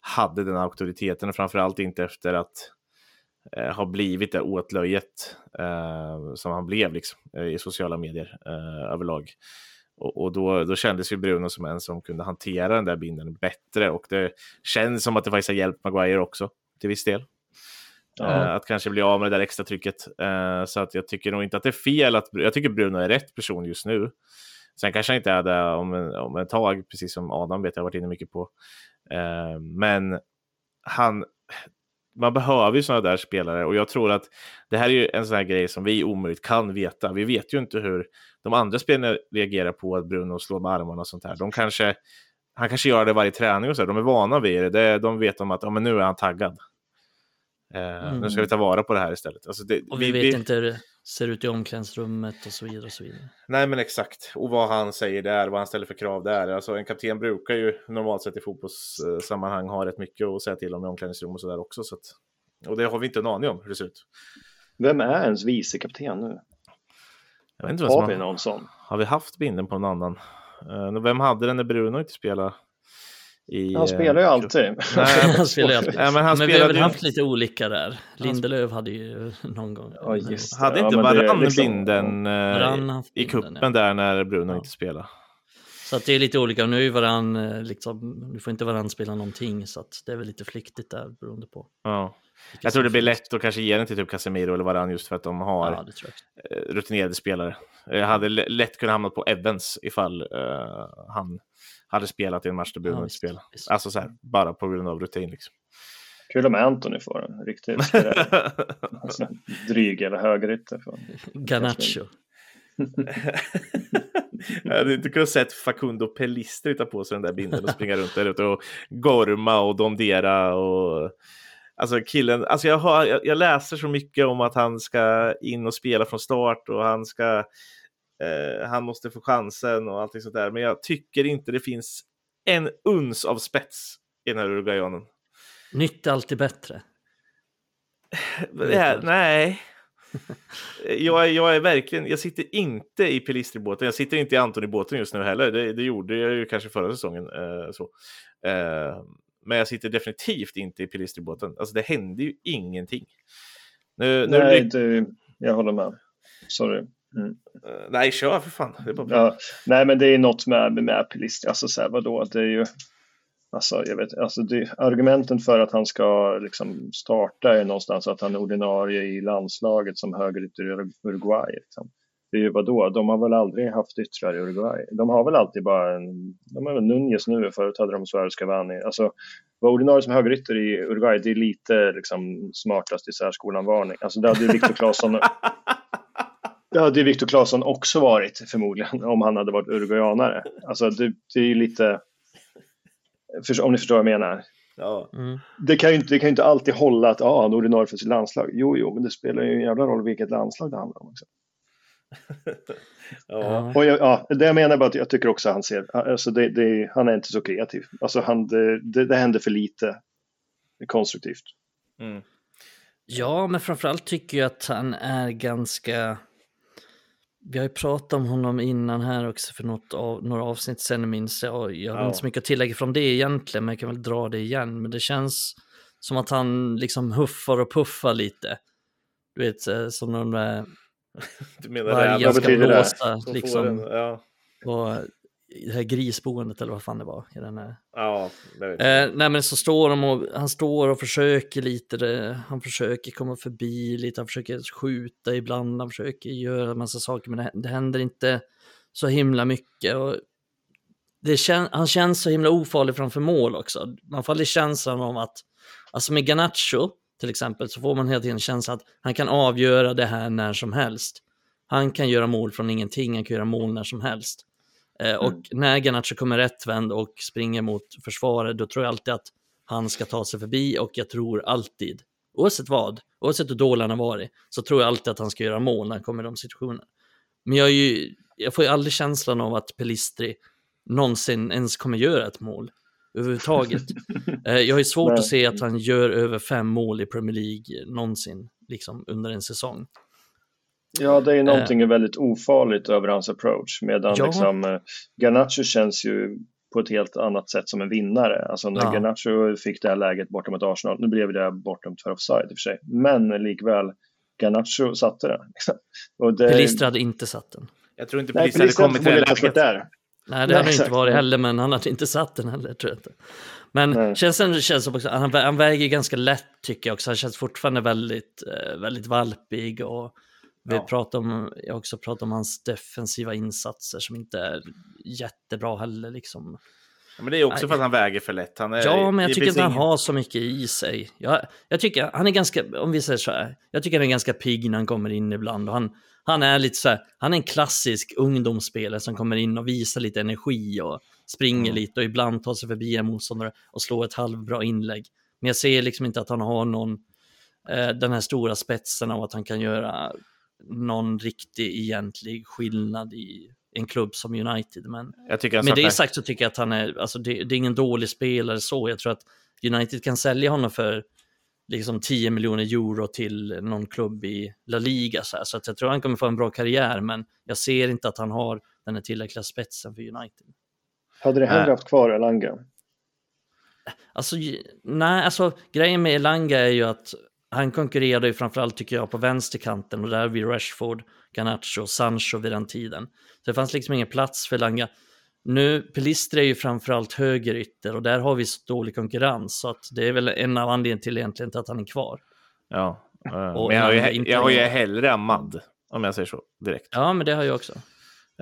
hade den auktoriteten och framförallt inte efter att eh, ha blivit det åtlöjet eh, som han blev liksom, eh, i sociala medier eh, överlag. Och, och då, då kändes ju Bruno som en som kunde hantera den där binden bättre och det känns som att det faktiskt har hjälpt Maguire också till viss del. Ja. Eh, att kanske bli av med det där extra trycket. Eh, så att jag tycker nog inte att det är fel. Att, jag tycker Bruno är rätt person just nu. Sen kanske han inte är det om en, om ett tag, precis som Adam vet jag varit inne mycket på. Eh, men han, man behöver ju sådana där spelare och jag tror att det här är ju en sån här grej som vi omöjligt kan veta. Vi vet ju inte hur de andra spelarna reagerar på att Bruno slår med armarna och sånt här. De kanske, han kanske gör det varje träning och så. här. De är vana vid det. det de vet om att ja, men nu är han taggad. Eh, Nu ska vi ta vara på det här istället. Alltså det, Och vi, vet inte hur det ser ut i omklädningsrummet och så vidare. Och så vidare. Nej, men exakt. Och vad han säger där, vad han ställer för krav där. Alltså en kapten brukar ju normalt sett i fotbollssammanhang ha rätt mycket att säga till om i omklädningsrum och sådär också. Så att, och det har vi inte en aning om hur det ser ut. Vem är ens vicekapten nu? Jag vet inte vad som Har vi någon sån? har vi haft binden på någon annan? Eh, vem hade den när Bruno inte spelade? I, Han spelar ju eh, alltid. Nej, Han spelar ju alltid. Nej, men han Men vi har väl ju... haft lite olika där. Lindelöf hade ju någon gång. Ja, just Hade Ja, inte är Varann liksom- binden eh, Varann i kuppen ja. där när Bruno Ja. inte spelade? Så att det är lite olika. Nu är varann, eh, liksom, nu får inte varann spela någonting så att det är väl lite flyktigt där beroende på. Ja. Jag tror det blir lätt att kanske ge den till typ Casemiro eller varann just för att de har Ja, eh, rutinerade spelare. Jag hade lätt kunnat hamna på Evans ifall eh, han hade spelat i en match där Bruno Ja, inte visst, spelade. visst. Alltså så här, bara på grund av rutin liksom. Kul om Anthony får en riktigt spelare. alltså, dryg eller högerytter. Garnacho. jag hade inte kunnat sett Facundo Pellistri ta på sig den där bindeln och springa runt där ute och gorma och domdera och Alltså killen, alltså jag, har, jag, jag läser så mycket om att han ska in och spela från start och han ska eh, han måste få chansen och allting sånt där. Men jag tycker inte det finns en uns av spets i den här uruguayanen. Nytt är alltid bättre. Här, nej. Jag, är- jag är verkligen, jag sitter inte i Pelistri-båten, jag sitter inte i Antoni-båten just nu heller. Det, det gjorde jag ju kanske förra säsongen. Eh, så. Eh, men jag sitter definitivt inte i Pelistri-båten. Alltså det händer ju ingenting. Nu, nu Nej, det, jag håller med. Sorry. Mm. eh, nej, kör för fan. Det är bara bra. Ja, nej, men det är något med, med Pelistri. Alltså, så här, vadå? Det är ju... Alltså, jag vet, alltså det, argumenten för att han ska liksom starta är någonstans att han är ordinarie i landslaget som högerytter i Uruguay. Liksom. Det är ju vadå? De har väl aldrig haft yttrar i Uruguay? De har väl alltid bara en... De har väl Nunez nu, förut hade de Suarez Cavani. Alltså, vara ordinarie som högerytter i Uruguay, det är lite liksom, smartast i särskolan-varning. Alltså, det hade ju Viktor Claesson... Det hade ju Viktor Claesson också varit förmodligen om han hade varit uruguayanare. Alltså det, det är ju lite, om ni förstår vad jag menar. Ja. Mm. Det kan ju inte, det kan ju inte alltid hålla att ah, han är ordinarie för sitt landslag. Jo, jo, men det spelar ju en jävla roll vilket landslag det handlar om. Också. Ja. Ja. Och jag, ja, det jag menar bara att jag tycker också att han ser, alltså det, det, han är inte så kreativ. Alltså han, det, det, det händer för lite konstruktivt. Mm. Ja, men framförallt tycker jag att han är ganska... Vi har ju pratat om honom innan här också för något av, några avsnitt sen minns jag. Jag har Ja. inte så mycket att tillägga från det egentligen, men jag kan väl dra det igen. Men det känns som att han liksom huffar och puffar lite. Du vet, eh, som de där Du menar vargar det? vad betyder det? blåsa Som liksom. Ja, Och det här grisboendet eller vad fan det var. I den här. ja. Eh, nej men så står de och han står och försöker lite, det, han försöker komma förbi lite, han försöker skjuta ibland, han försöker göra en massa saker men det, det händer inte så himla mycket. Och det kän, han känns så himla ofarlig framför mål också. Man får aldrig känslan av att, alltså med Ganacho till exempel så får man hela tiden känslan att han kan avgöra det här när som helst. Han kan göra mål från ingenting, han kan göra mål när som helst. Eh, och Mm. när Garnacho kommer rättvänd och springer mot försvaret, då tror jag alltid att han ska ta sig förbi och jag tror alltid, oavsett vad, oavsett hur dålig han har varit, så tror jag alltid att han ska göra mål när han kommer i de situationerna. Men jag, ju, jag får ju aldrig känslan av att Pelistri någonsin ens kommer göra ett mål överhuvudtaget. Eh, jag har ju svårt att se att han gör över fem mål i Premier League någonsin, liksom under en säsong. Ja, det är någonting väldigt ofarligt över hans approach. Medan Ja. liksom, eh, Garnacho känns ju på ett helt annat sätt som en vinnare. Alltså när Ja. Garnacho fick det här läget bortom ett Arsenal, nu blev det bortom för offside i och för sig, men likväl, Garnacho satte det. Och det Pelistri hade inte satt den. Jag tror inte Nej, polisen hade kommit till det läget. där. Nej, det hade han inte varit heller, men han hade inte satt den heller, tror jag inte. Men Nej. känns ändå, känns som också, han, han väger ganska lätt, tycker jag också. Han känns fortfarande väldigt, eh, väldigt valpig och vi Ja. pratar om, jag har också pratat om hans defensiva insatser som inte är jättebra heller, liksom. Ja, Men det är också för att han väger för lätt. Han är, Ja, men jag tycker inte han har så mycket i sig. Jag, jag tycker han är ganska, om vi säger så här, jag tycker han är ganska pigg när han kommer in ibland och han, han är lite så här, han är en klassisk ungdomsspelare som kommer in och visar lite energi och springer Mm. lite och ibland tar sig förbi en motståndare och slår ett halvbra inlägg. Men jag ser liksom inte att han har någon, eh, den här stora spetsen av att han kan göra någon riktig egentlig skillnad i en klubb som United. Men Jag tycker han med det sagt så tycker jag att han är, alltså det, det är ingen dålig spelare så. Jag tror att United kan sälja honom för liksom 10 miljoner euro till någon klubb i La Liga. Så, här. så att jag tror han kommer få en bra karriär, men jag ser inte att han har den här tillräckliga spetsen för United. Hade det hellre Nej. haft kvar Elanga? Alltså, nej, alltså grejen med Elanga är ju att han konkurrerade ju framförallt tycker jag på vänsterkanten och där har vi Rashford, Garnacho, Sancho vid den tiden. Så det fanns liksom ingen plats för Elanga. Nu, Pelistri är ju framförallt högerytter och där har vi så dålig konkurrens så att det är väl en av anledningarna till egentligen till att han är kvar. Ja, eh, Och men jag har, ju, inte- jag har ju hellre Ahmad, om jag säger så direkt. Ja, men det har jag också.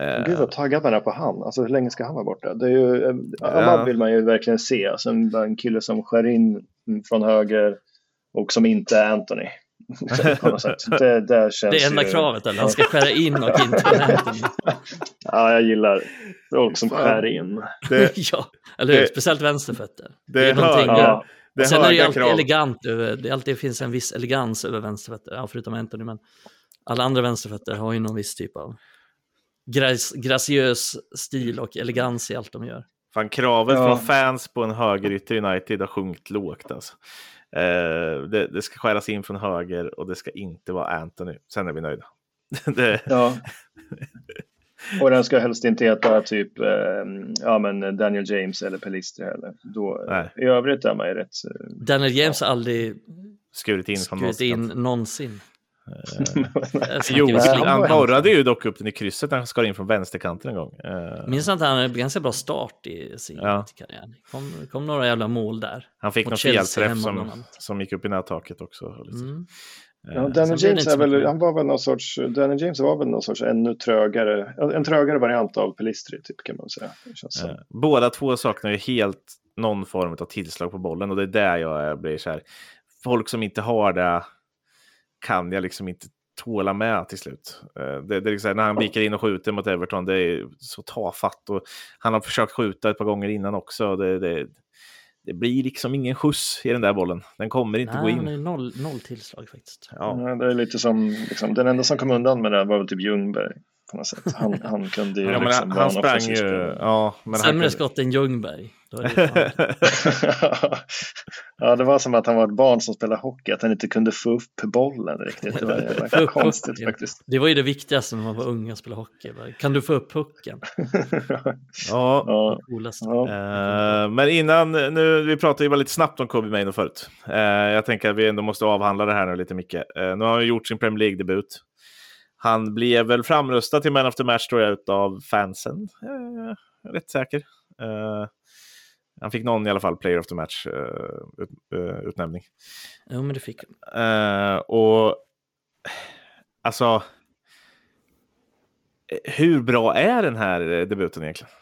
Eh, Gud vad taggad man är på han. Alltså hur länge ska han vara borta? Det är ju, eh, Ja. Ahmad vill man ju verkligen se. Alltså en, en kille som skär in från höger och som inte är Anthony. Det, det, känns Det är enda ju... kravet, eller? Han ska skära in och inte Anthony. Ja, jag gillar folk som skär in. det, ja, eller hur? det- Speciellt vänsterfötter. det är någonting- höga, Ja. det sen är det ju alltid krav. elegant över, det alltid finns en viss elegans över vänsterfötter, ja, förutom Anthony, men alla andra vänsterfötter har ju någon viss typ av grac graciös stil och elegans i allt de gör. Fan, kravet Ja. från fans på en högerytter United har sjunkit lågt alltså. Eh, det, det ska skäras in från höger och det ska inte vara Anthony. Sen är vi nöjda. det, Ja. Och den ska helst inte heta typ eh, ja, men Daniel James eller Pelistri heller. Då, Nej. I övrigt är man ju rätt... eh, Daniel James har aldrig skurit in från skurit in någonsin. Eh, Jo, han han ju- borrade ju dock upp den i krysset när han skar in från vänsterkanten en gång. Eh, Minns att han hade en ganska bra start i sin Ja. karriär. Det kom, kom några jävla mål där. han fick någon felträff som, som gick upp i nättaket också. Mm. Eh, Ja, det James är väl, han var väl någon sorts, Daniel James var väl någon sorts ännu trögare, en trögare variant av Pelistri typ kan man säga. Det känns som. Båda två saknar ju helt någon form av tillslag på bollen och det är där jag blir så här. Folk som inte har det kan jag liksom inte tåla med till slut. Eh, Det, det är liksom, när han viker in och skjuter mot Everton, det är så tafatt. Och han har försökt skjuta ett par gånger innan också. Det, det, det blir liksom ingen skjuts i den där bollen. Den kommer inte gå Nej, han in. är noll, noll tillslag faktiskt. Ja. Ja, det är lite som, liksom, den enda som kom undan med det var väl typ Ljungberg. På något sätt. Han, han kunde ju Ja, men liksom han, sprang ju... Ja, men han Sämre kunde- skott än Ljungberg. Då är det ja, det var som att han var ett barn som spelade hockey, att han inte kunde få upp bollen riktigt. Det var konstigt faktiskt. Det var ju det viktigaste när man var ung och spelade hockey. Kan du få upp pucken? ja, ja, ja. Eh, men innan, nu, vi pratade ju bara lite snabbt om Kobe Maino förut. Eh, jag tänker att vi ändå måste avhandla det här nu lite mycket. Uh, nu har han gjort sin Premier League-debut. Han blev väl framröstad till Man of the Match tror jag utav fansen. Uh, rätt säker. Eh, han fick någon i alla fall Player of the Match eh, ut, eh, utnämning. Jo, men det fick han. Eh, och alltså, eh, hur bra är den här eh, debuten egentligen?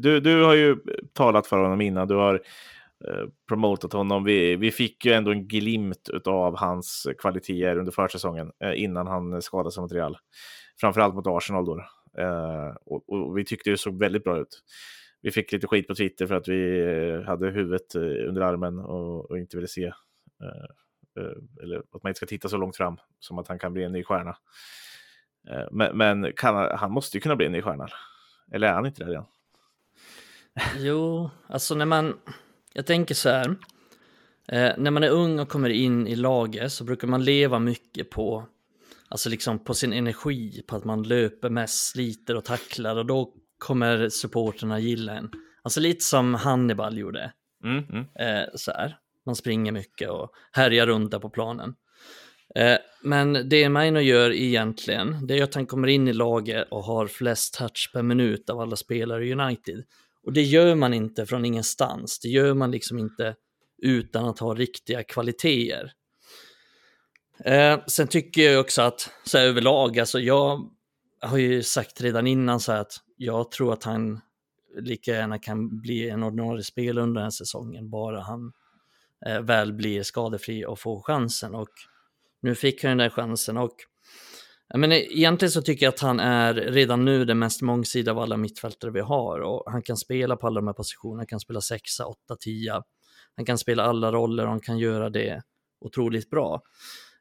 Du, du har ju talat för honom innan, du har eh, Eh, promotat honom. Vi, vi fick ju ändå en glimt av hans kvaliteter under försäsongen eh, han skadade sig mot Real. Framförallt mot Arsenal då. Eh, och, och vi tyckte det såg väldigt bra ut. Vi fick lite skit på Twitter för att vi eh, hade huvudet eh, under armen och, och inte ville se eh, eller att man inte ska titta så långt fram som att han kan bli en ny stjärna. Eh, Men, men kan, han- han måste ju kunna bli en ny stjärna. Eller är han inte det redan? Jo, alltså när man... Jag tänker så här. Eh, när man är ung och kommer in i laget så brukar man leva mycket på, alltså liksom på sin energi, på att man löper mest, sliter och tacklar och då kommer supporterna gilla en. Alltså lite som Hannibal gjorde. Mm, mm. Eh, så här. Man springer mycket och härjar runt där på planen. Eh, men det Maino gör egentligen, det är att han kommer in i laget och har flest touch per minut av alla spelare i United. Och det gör man inte från ingenstans. Det gör man liksom inte utan att ha riktiga kvaliteter. Eh, sen tycker jag också att så här överlag, alltså jag har ju sagt redan innan så här att jag tror att han lika gärna kan bli en ordinarie spelare under den här säsongen, bara han eh, väl blir skadefri och får chansen. Och nu fick han den där chansen och jag menar, egentligen så tycker jag att han är redan nu den mest mångsidiga av alla mittfältare vi har och han kan spela på alla de här positionerna, han kan spela sexa, åtta, tia. Han kan spela alla roller och han kan göra det otroligt bra.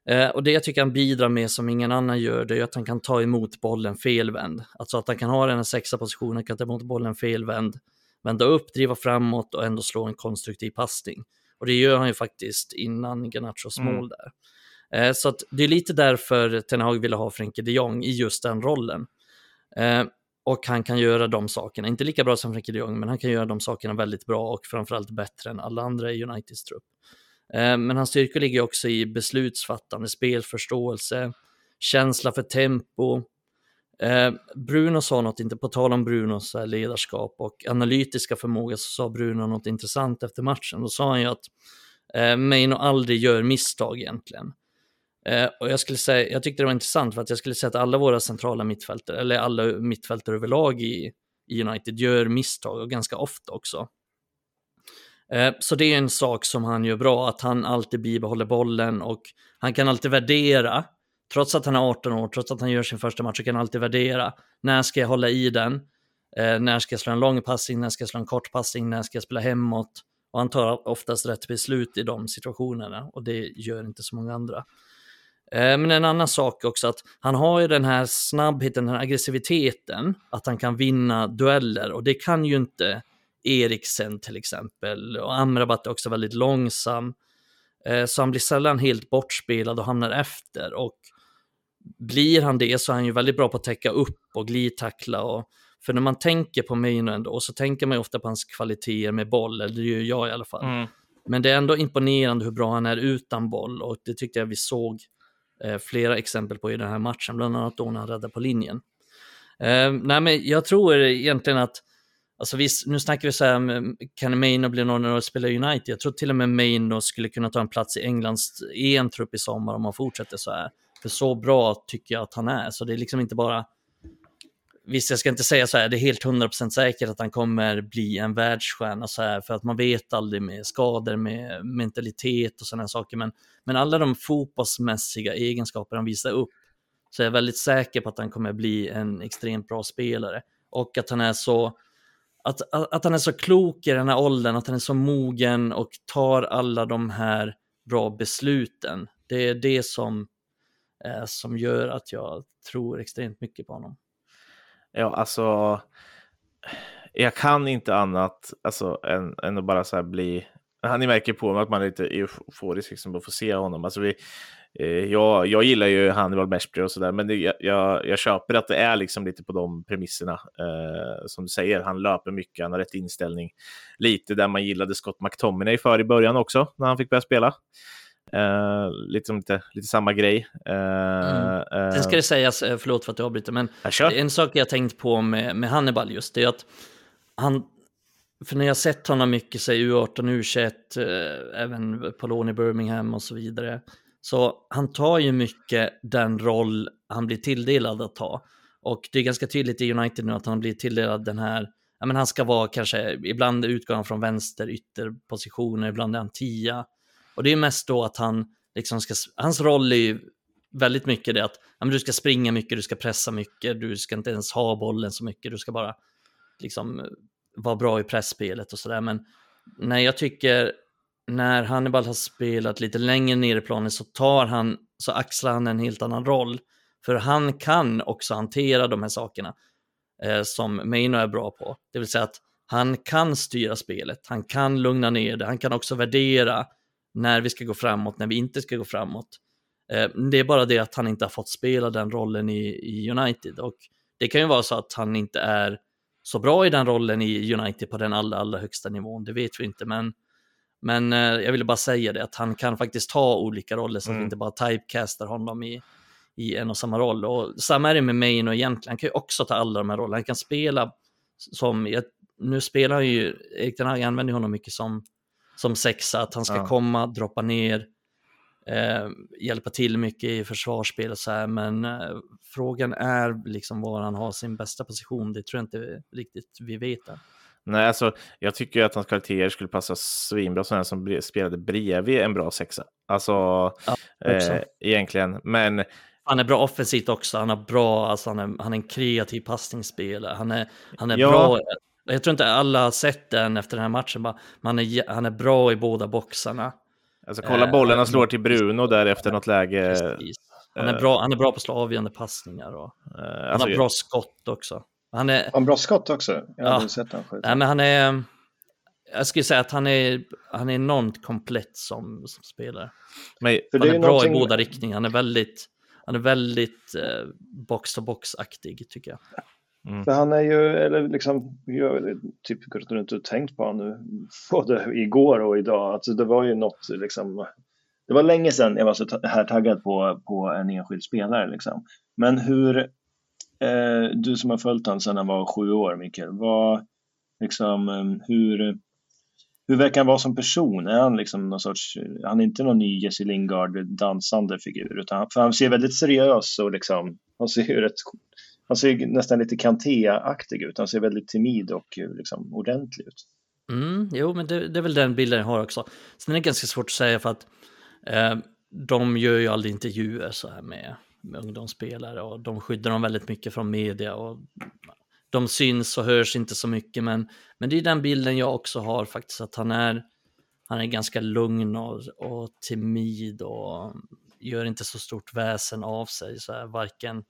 Eh, och det jag tycker han bidrar med som ingen annan gör, det är att han kan ta emot bollen felvänd. Alltså att han kan ha den här sexa positionen, kan ta emot bollen felvänd, vända upp, driva framåt och ändå slå en konstruktiv passning. Och det gör han ju faktiskt innan Garnachos Mm. mål där. Eh, så att det är lite därför Ten Hag ville ha Frenkie de Jong i just den rollen. Eh, och han kan göra de sakerna, inte lika bra som Frenkie de Jong, men han kan göra de sakerna väldigt bra och framförallt bättre än alla andra i Uniteds trupp. Eh, men hans styrkor ligger också i beslutsfattande, spelförståelse, känsla för tempo, eh, Bruno sa något, inte på tal om Brunos eh, ledarskap och analytiska förmåga, så sa Bruno något intressant efter matchen. Då sa han ju att eh, Maino aldrig gör misstag egentligen. Eh, och jag skulle säga, jag tyckte det var intressant för att jag skulle säga att alla våra centrala mittfältare, eller alla mittfältare överlag i, i United gör misstag och ganska ofta också. Eh, så det är en sak som han gör bra, att han alltid bibehåller bollen och han kan alltid värdera, trots att han är 18 år, trots att han gör sin första match, så kan han alltid värdera, när ska jag hålla i den? Eh, när ska jag slå en lång passning? När ska jag slå en kort passning? När ska jag spela hemåt? Och han tar oftast rätt beslut i de situationerna och det gör inte så många andra. Eh, men en annan sak också att han har ju den här snabbheten, den här aggressiviteten, att han kan vinna dueller och det kan ju inte Eriksen till exempel. Och Amrabat är också väldigt långsam. Eh, så han blir sällan helt bortspelad och hamnar efter. Och blir han det så är han ju väldigt bra på att täcka upp och glidtackla. Och, för när man tänker på Maino ändå så tänker man ju ofta på hans kvaliteter med boll, eller det gör jag i alla fall. Mm. Men det är ändå imponerande hur bra han är utan boll och det tyckte jag vi såg Eh, flera exempel på i den här matchen, bland annat då när han räddade på linjen. Eh, nej, men jag tror egentligen att Alltså visst, nu snackar vi så här, mm, kan Maino bli någon när spela United? Jag tror till och med Maino skulle kunna ta en plats i Englands EM-trupp i sommar om han fortsätter så här. För så bra tycker jag att han är, så det är liksom inte bara... Visst, jag ska inte säga så här, det är helt 100% säkert att han kommer bli en världsstjärna så här, för att man vet aldrig med skador, med mentalitet och sådana saker, men, men alla de fotbollsmässiga egenskaper han visar upp, så är jag väldigt säker på att han kommer bli en extremt bra spelare. Och att han är så att, att, att han är så klok i den här åldern, att han är så mogen och tar alla de här bra besluten. Det är det som, eh, som gör att jag tror extremt mycket på honom. Ja, alltså, jag kan inte annat alltså, än, än att bara så bli... Ni märker på mig att man är lite euforisk liksom, att få se honom. Alltså, vi, Eh, jag, jag gillar ju Hannibal Meshbury och sådär, men det, jag, jag köper att det är liksom lite på de premisserna. Eh, som du säger, han löper mycket, han har rätt inställning. Lite där man gillade Scott McTominay för i början också, när han fick börja spela. Eh, lite, lite, lite samma grej. Eh, mm. Sen eh, ska det sägas, eh, förlåt för att jag avbryter, men en sak jag tänkt på med, med Hannibal just, det är att han, för när jag sett honom mycket, säg U18, U21, eh, även på lån i Birmingham och så vidare, så han tar ju mycket den roll han blir tilldelad att ta. Och det är ganska tydligt i United nu att han blir tilldelad den här, ja men han ska vara kanske, ibland utgår han från vänster ytterpositioner, ibland är han tia. Och det är mest då att han liksom ska, hans roll är ju väldigt mycket det att ja, men du ska springa mycket, du ska pressa mycket, du ska inte ens ha bollen så mycket, du ska bara liksom eh, vara bra i pressspelet och sådär. Men när jag tycker när Hannibal har spelat lite längre ner i planen så tar han, så axlar han en helt annan roll. För han kan också hantera de här sakerna eh, som Maino är bra på. Det vill säga att han kan styra spelet, han kan lugna ner det, han kan också värdera när vi ska gå framåt, när vi inte ska gå framåt. Eh, det är bara det att han inte har fått spela den rollen i, i United och det kan ju vara så att han inte är så bra i den rollen i United på den allra, allra högsta nivån, det vet vi inte, men men eh, jag ville bara säga det, att han kan faktiskt ta olika roller så att vi mm. inte bara typecastar honom i, i en och samma roll. Och samma är det med Maino egentligen, han kan ju också ta alla de här rollerna. Han kan spela som, nu spelar han ju, Erik den använder honom mycket som, som sexa, att han ska ja. komma, droppa ner, eh, hjälpa till mycket i försvarsspel och så här, men eh, frågan är liksom var han har sin bästa position, det tror jag inte riktigt vi vet än. Nej, alltså, jag tycker att hans kvaliteter skulle passa svinbra som som spelade bredvid en bra sexa. Alltså, ja, eh, egentligen. Men... Han är bra offensivt också. Han, är bra, alltså, han, är, han är en kreativ passningsspelare. Han är, han är ja. bra. Jag tror inte alla har sett den efter den här matchen. men han, är, han är bra i båda boxarna. Alltså kolla bollen han slår till Bruno där efter något läge. Han är, bra, han är bra på att slå avgörande passningar. Och, han alltså, har bra skott också. Han är... Han bra skott också. Jag ja. sett han Nej, men han är... Jag skulle säga att han är, han är enormt komplett som, som spelare. Men, han är, är bra någonting... i båda riktningar. Han är väldigt, han är väldigt eh, box-to-box-aktig tycker jag. Mm. För han är ju, eller liksom, jag har typ gått runt och tänkt på honom nu, både igår och idag. Alltså det var ju något liksom, det var länge sedan jag var så här taggad på, på en enskild spelare liksom. Men hur, eh, du som har följt honom sedan han var sju år, Mikael, vad, liksom, eh, hur, hur verkar han vara som person? Är han liksom någon sorts, han är inte någon ny Jesse Lingard dansande figur, utan för han ser väldigt seriös och liksom, han ser ju rätt, han ser nästan lite Kanté-aktig ut. Han ser väldigt timid och eh, liksom ordentlig ut. Mm, jo, men det, det, är väl den bilden jag har också. Sen är det ganska svårt att säga för att eh, de gör ju aldrig intervjuer så här med, med ungdomsspelare och de skyddar dem väldigt mycket från media och de syns och hörs inte så mycket, men, men det är den bilden jag också har faktiskt, att han är, han är ganska lugn och, och timid och gör inte så stort väsen av sig, så här, varken,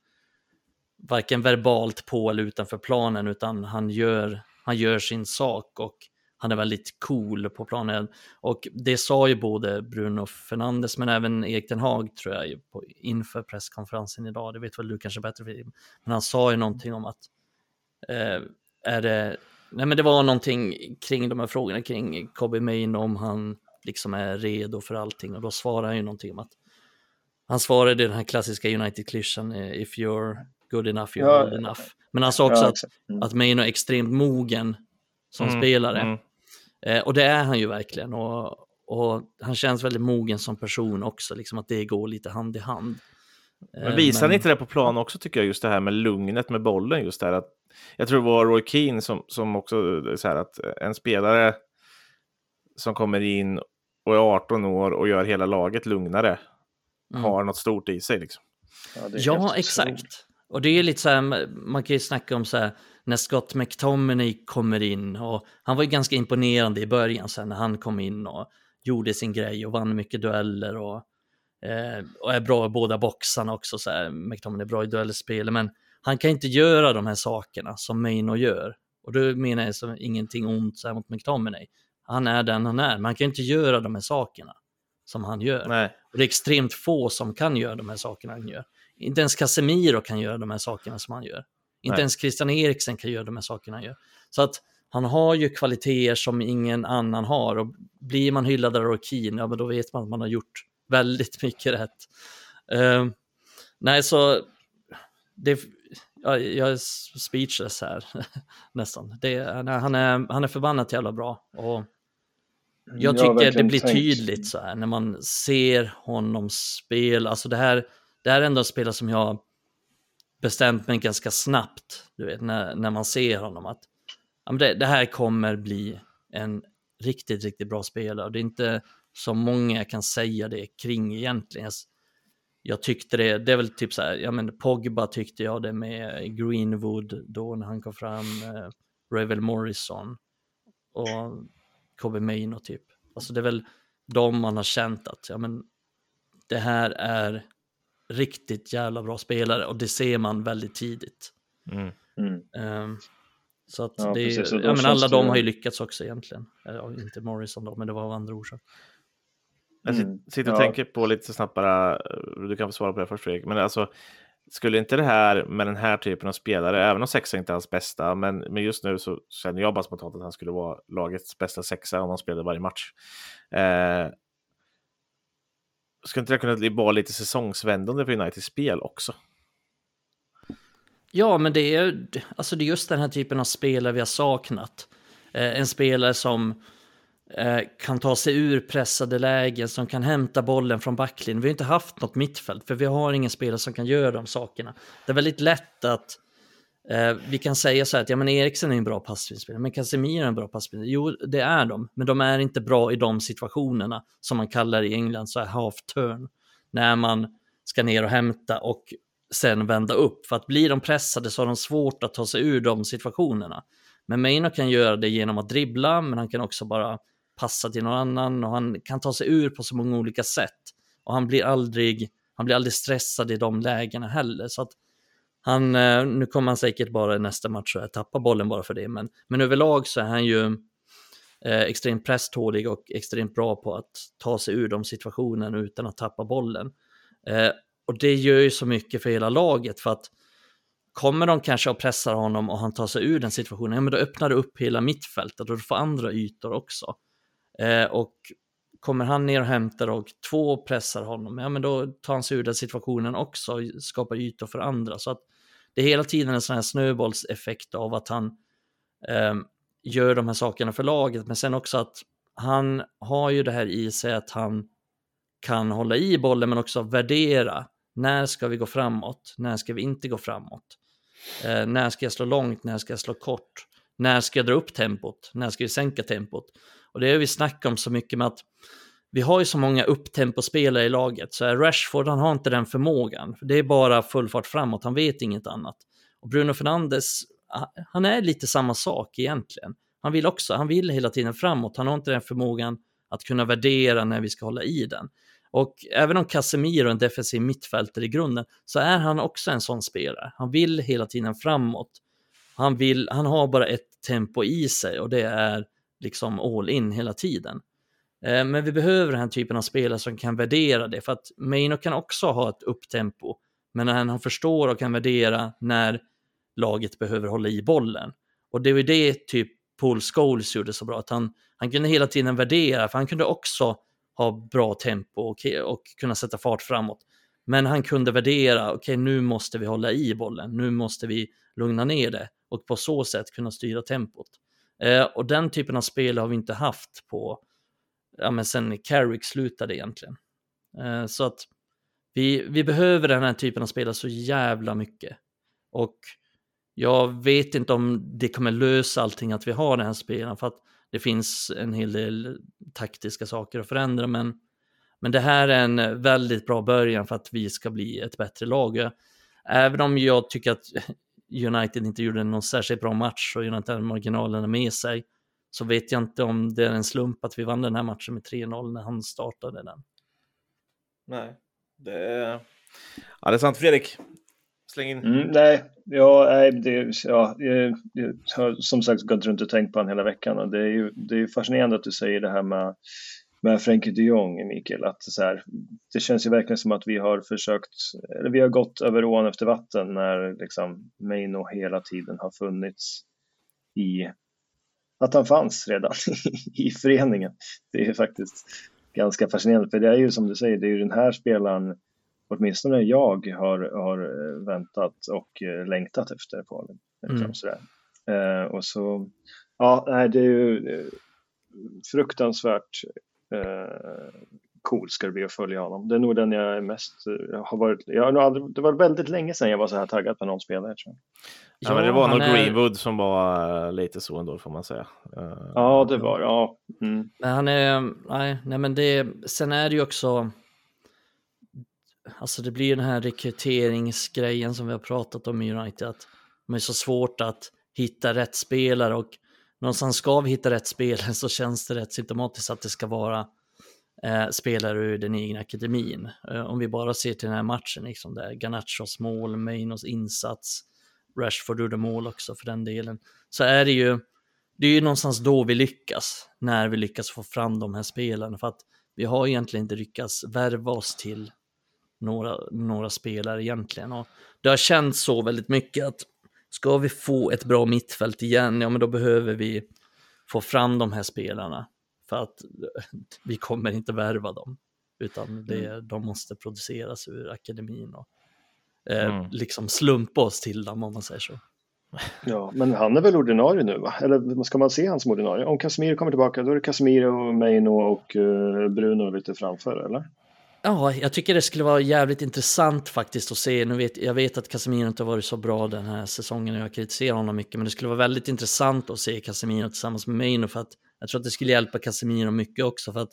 varken verbalt på eller utanför planen, utan han gör, han gör sin sak och han är väldigt cool på planen. Och det sa ju både Bruno Fernandes men även Erik Den Haag tror jag på, inför presskonferensen idag. Det vet väl du kanske bättre. Men han sa ju någonting om att eh, är det, nej men det var någonting kring de här frågorna kring Kobe Main om han liksom är redo för allting och då svarade han ju någonting om att han svarade den här klassiska United-klyschan if you're good enough, you're ja, good enough. Men han sa också ja, att, mm. att Main är extremt mogen som mm, spelare. Mm. Eh, och det är han ju verkligen. Och, och han känns väldigt mogen som person också, liksom att det går lite hand i hand. Eh, men visar men... inte det på plan också tycker jag, just det här med lugnet med bollen, just det här att jag tror det var Roy Keane som, som också så här att en spelare som kommer in och är 18 år och gör hela laget lugnare mm. har något stort i sig. Liksom. Ja, ja exakt. Och det är lite så här, man kan ju snacka om så här, när Scott McTominay kommer in och han var ju ganska imponerande i början sen när han kom in och gjorde sin grej och vann mycket dueller och, eh, och är bra i båda boxarna också. Så här. McTominay är bra i duellspel, men han kan inte göra de här sakerna som Maino gör. Och då menar jag så ingenting ont så här mot McTominay. Han är den han är, men han kan inte göra de här sakerna som han gör. Nej. Och det är extremt få som kan göra de här sakerna han gör. Inte ens Casemiro kan göra de här sakerna som han gör. Inte Nej. ens Christian Eriksen kan göra de här sakerna han gör. Så att han har ju kvaliteter som ingen annan har och blir man hyllad av Rokin, ja men då vet man att man har gjort väldigt mycket rätt. Uh, nej, så det, ja, jag är speechless här nästan. Det, han, är, han är förbannat jävla bra. Och jag tycker jag det blir tänkt. tydligt så här när man ser honom spela. Alltså det här, det här är ändå en spelare som jag bestämt mig ganska snabbt, du vet, när, när man ser honom att ja, det, det, här kommer bli en riktigt, riktigt bra spelare. Och det är inte så många jag kan säga det kring egentligen. Jag tyckte det, det är väl typ så här, ja men Pogba tyckte jag det med Greenwood då när han kom fram, eh, Revel Morrison och Kobe Maino typ. Alltså det är väl de man har känt att, ja men det här är riktigt jävla bra spelare och det ser man väldigt tidigt. Mm. Um, så att ja, det precis, ja, men alla de har ju lyckats också egentligen. Ja, inte Morrison då, men det var av andra orsaker. Jag mm. sitter och ja. tänker på lite snabbt bara, du kan få svara på det först Fredrik, men alltså skulle inte det här med den här typen av spelare, även om sexa inte är hans bästa, men, men just nu så känner jag bara spontant att han skulle vara lagets bästa sexa om han spelade varje match. Eh, skulle inte det kunna vara lite säsongsvändande för Uniteds spel också? Ja, men det är, alltså det är just den här typen av spelare vi har saknat. Eh, en spelare som eh, kan ta sig ur pressade lägen, som kan hämta bollen från backlinjen. Vi har inte haft något mittfält, för vi har ingen spelare som kan göra de sakerna. Det är väldigt lätt att eh, vi kan säga så här att ja, men Eriksen är en bra passningsspelare, men Casemiro är en bra passningsspelare. Jo, det är de, men de är inte bra i de situationerna som man kallar i England så här half turn, när man ska ner och hämta och sen vända upp. För att blir de pressade så har de svårt att ta sig ur de situationerna. Men Maino kan göra det genom att dribbla, men han kan också bara passa till någon annan och han kan ta sig ur på så många olika sätt. Och han blir aldrig, han blir aldrig stressad i de lägena heller. Så att han, eh, nu kommer han säkert bara i nästa match att tappa bollen bara för det, men, men överlag så är han ju eh, extremt presstålig och extremt bra på att ta sig ur de situationerna utan att tappa bollen. Eh, och det gör ju så mycket för hela laget för att kommer de kanske och pressar honom och han tar sig ur den situationen, ja men då öppnar det upp hela mittfältet och du får andra ytor också. Eh, och kommer han ner och hämtar och två pressar honom, ja men då tar han sig ur den situationen också och skapar ytor för andra. Så att det är hela tiden en sån här snöbollseffekt av att han eh, gör de här sakerna för laget, men sen också att han har ju det här i sig att han kan hålla i bollen men också värdera. När ska vi gå framåt? När ska vi inte gå framåt? Eh, när ska jag slå långt? När ska jag slå kort? När ska jag dra upp tempot? När ska vi sänka tempot? Och det har vi snackat om så mycket med att vi har ju så många upptempospelare i laget, så Rashford han har inte den förmågan. Det är bara full fart framåt, han vet inget annat. Och Bruno Fernandes, ah, han är lite samma sak egentligen. Han vill också, han vill hela tiden framåt, han har inte den förmågan att kunna värdera när vi ska hålla i den. Och även om Casemiro är en defensiv mittfältare i grunden, så är han också en sån spelare. Han vill hela tiden framåt. Han, vill, han har bara ett tempo i sig och det är liksom all in hela tiden. Eh, men vi behöver den här typen av spelare som kan värdera det, för att Maino kan också ha ett upptempo, men när han förstår och kan värdera när laget behöver hålla i bollen. Och det var det typ Paul Scholes gjorde så bra, att han, han kunde hela tiden värdera, för han kunde också ha bra tempo och, och kunna sätta fart framåt. Men han kunde värdera, okej okay, nu måste vi hålla i bollen, nu måste vi lugna ner det och på så sätt kunna styra tempot. Eh, och den typen av spel har vi inte haft på, ja men sen Carrick slutade egentligen. Eh, så att vi, vi behöver den här typen av spelare så jävla mycket. Och jag vet inte om det kommer lösa allting att vi har den här spelaren, för att det finns en hel del taktiska saker att förändra, men, men det här är en väldigt bra början för att vi ska bli ett bättre lag. Även om jag tycker att United inte gjorde någon särskilt bra match och United hade marginalerna med sig, så vet jag inte om det är en slump att vi vann den här matchen med 3-0 när han startade den. Nej, det är, ja, det är sant. Fredrik, Släng in. Mm, nej, ja, nej det, ja, jag, jag har som sagt gått runt och tänkt på honom hela veckan och det är ju det är fascinerande att du säger det här med, med Frenkie de Jong, Mikael. Att så här, det känns ju verkligen som att vi har försökt, eller vi har gått över ån efter vatten när liksom Meino hela tiden har funnits i, att han fanns redan i föreningen. Det är faktiskt ganska fascinerande, för det är ju som du säger, det är ju den här spelaren åtminstone jag har, har eh, väntat och eh, längtat efter på. Liksom, mm. sådär. Eh, och så, ja, nej, det är ju eh, fruktansvärt eh, cool ska det bli att följa honom. Det är nog den jag är mest, jag har varit, jag har aldrig, det var väldigt länge sedan jag var så här taggad på någon spelare. Tror jag. Ja, men det var nog är... Greenwood som var lite så ändå får man säga. Ja, det var ja. Mm. Men han är, nej, nej men det, sen är det ju också, alltså det blir den här rekryteringsgrejen som vi har pratat om i United, att det är så svårt att hitta rätt spelare och någonstans ska vi hitta rätt spelare så känns det rätt symptomatiskt att det ska vara eh, spelare ur den egna akademin. Eh, om vi bara ser till den här matchen, liksom där Garnachos mål, Mainos insats, Rashford gjorde mål också för den delen, så är det ju det är ju någonstans då vi lyckas, när vi lyckas få fram de här spelarna, för att vi har egentligen inte lyckats värva oss till några, några spelare egentligen. Och det har känts så väldigt mycket att ska vi få ett bra mittfält igen, ja men då behöver vi få fram de här spelarna. För att vi kommer inte värva dem, utan det, mm. de måste produceras ur akademin och eh, mm. liksom slumpa oss till dem om man säger så. Ja, men han är väl ordinarie nu va? Eller ska man se han som ordinarie? Om Casemiro kommer tillbaka då är det Casemiro, Meino och uh, Bruno lite framför eller? Ja, jag tycker det skulle vara jävligt intressant faktiskt att se. Nu vet, jag vet att Casemiro inte har varit så bra den här säsongen och jag kritiserar honom mycket, men det skulle vara väldigt intressant att se Casemiro tillsammans med Maino för att jag tror att det skulle hjälpa Casemiro mycket också för att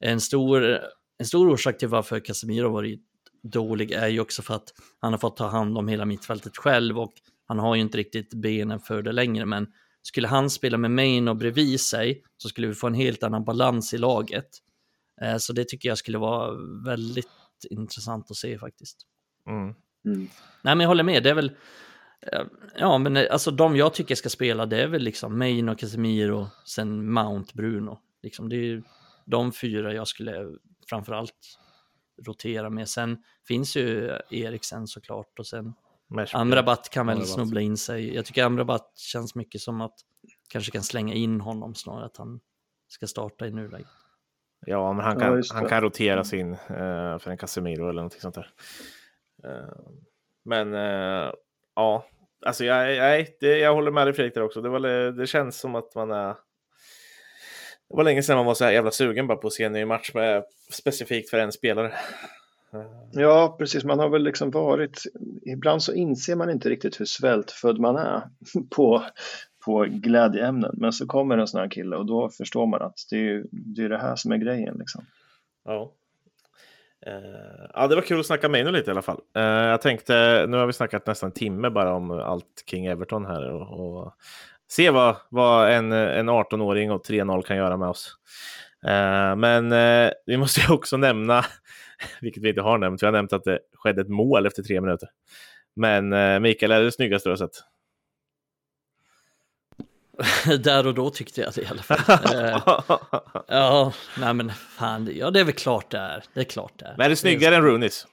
en stor, en stor orsak till varför Casemiro varit dålig är ju också för att han har fått ta hand om hela mittfältet själv och han har ju inte riktigt benen för det längre, men skulle han spela med Maino bredvid sig så skulle vi få en helt annan balans i laget. Eh, så det tycker jag skulle vara väldigt intressant att se faktiskt. Mm. Mm. Nej, men jag håller med. Det är väl, ja, men eh, alltså de jag tycker ska spela, det är väl liksom Main och Casemiro, sen Mount, Bruno. Liksom, det är ju de fyra jag skulle framförallt rotera med. Sen finns ju Eriksen såklart och sen Amrabat kan väl snubbla in sig. Jag tycker Amrabat känns mycket som att kanske kan slänga in honom snarare att han ska starta i nuläget. Ja, men han kan, ja, han kan roteras in uh, för en Casemiro eller någonting sånt där. Uh, men uh, ja, alltså jag, nej, det, jag håller med dig Fredrik där också. Det, var, det känns som att man är... Det var länge sedan man var så här jävla sugen bara på att se en ny match med, specifikt för en spelare. Ja, precis. Man har väl liksom varit... Ibland så inser man inte riktigt hur svältfödd man är på, på glädjeämnen. Men så kommer en sån här kille och då förstår man att det är det, är det här som är grejen. Liksom. Ja. Uh, ja, det var kul att snacka med lite i alla fall. Uh, jag tänkte, nu har vi snackat nästan en timme bara om allt kring Everton här och, och se vad, vad en, en 18-åring och 3-0 kan göra med oss. Uh, men vi måste ju också nämna, vilket vi inte har nämnt, vi har nämnt att det skedde ett mål efter tre minuter. Men Mikael, är det snyggaste du har sett? Där och då tyckte jag det i alla fall. uh, ja, nej men fan, ja det är väl klart det är. Det är klart det är. Men är det snyggare det är... än Runis?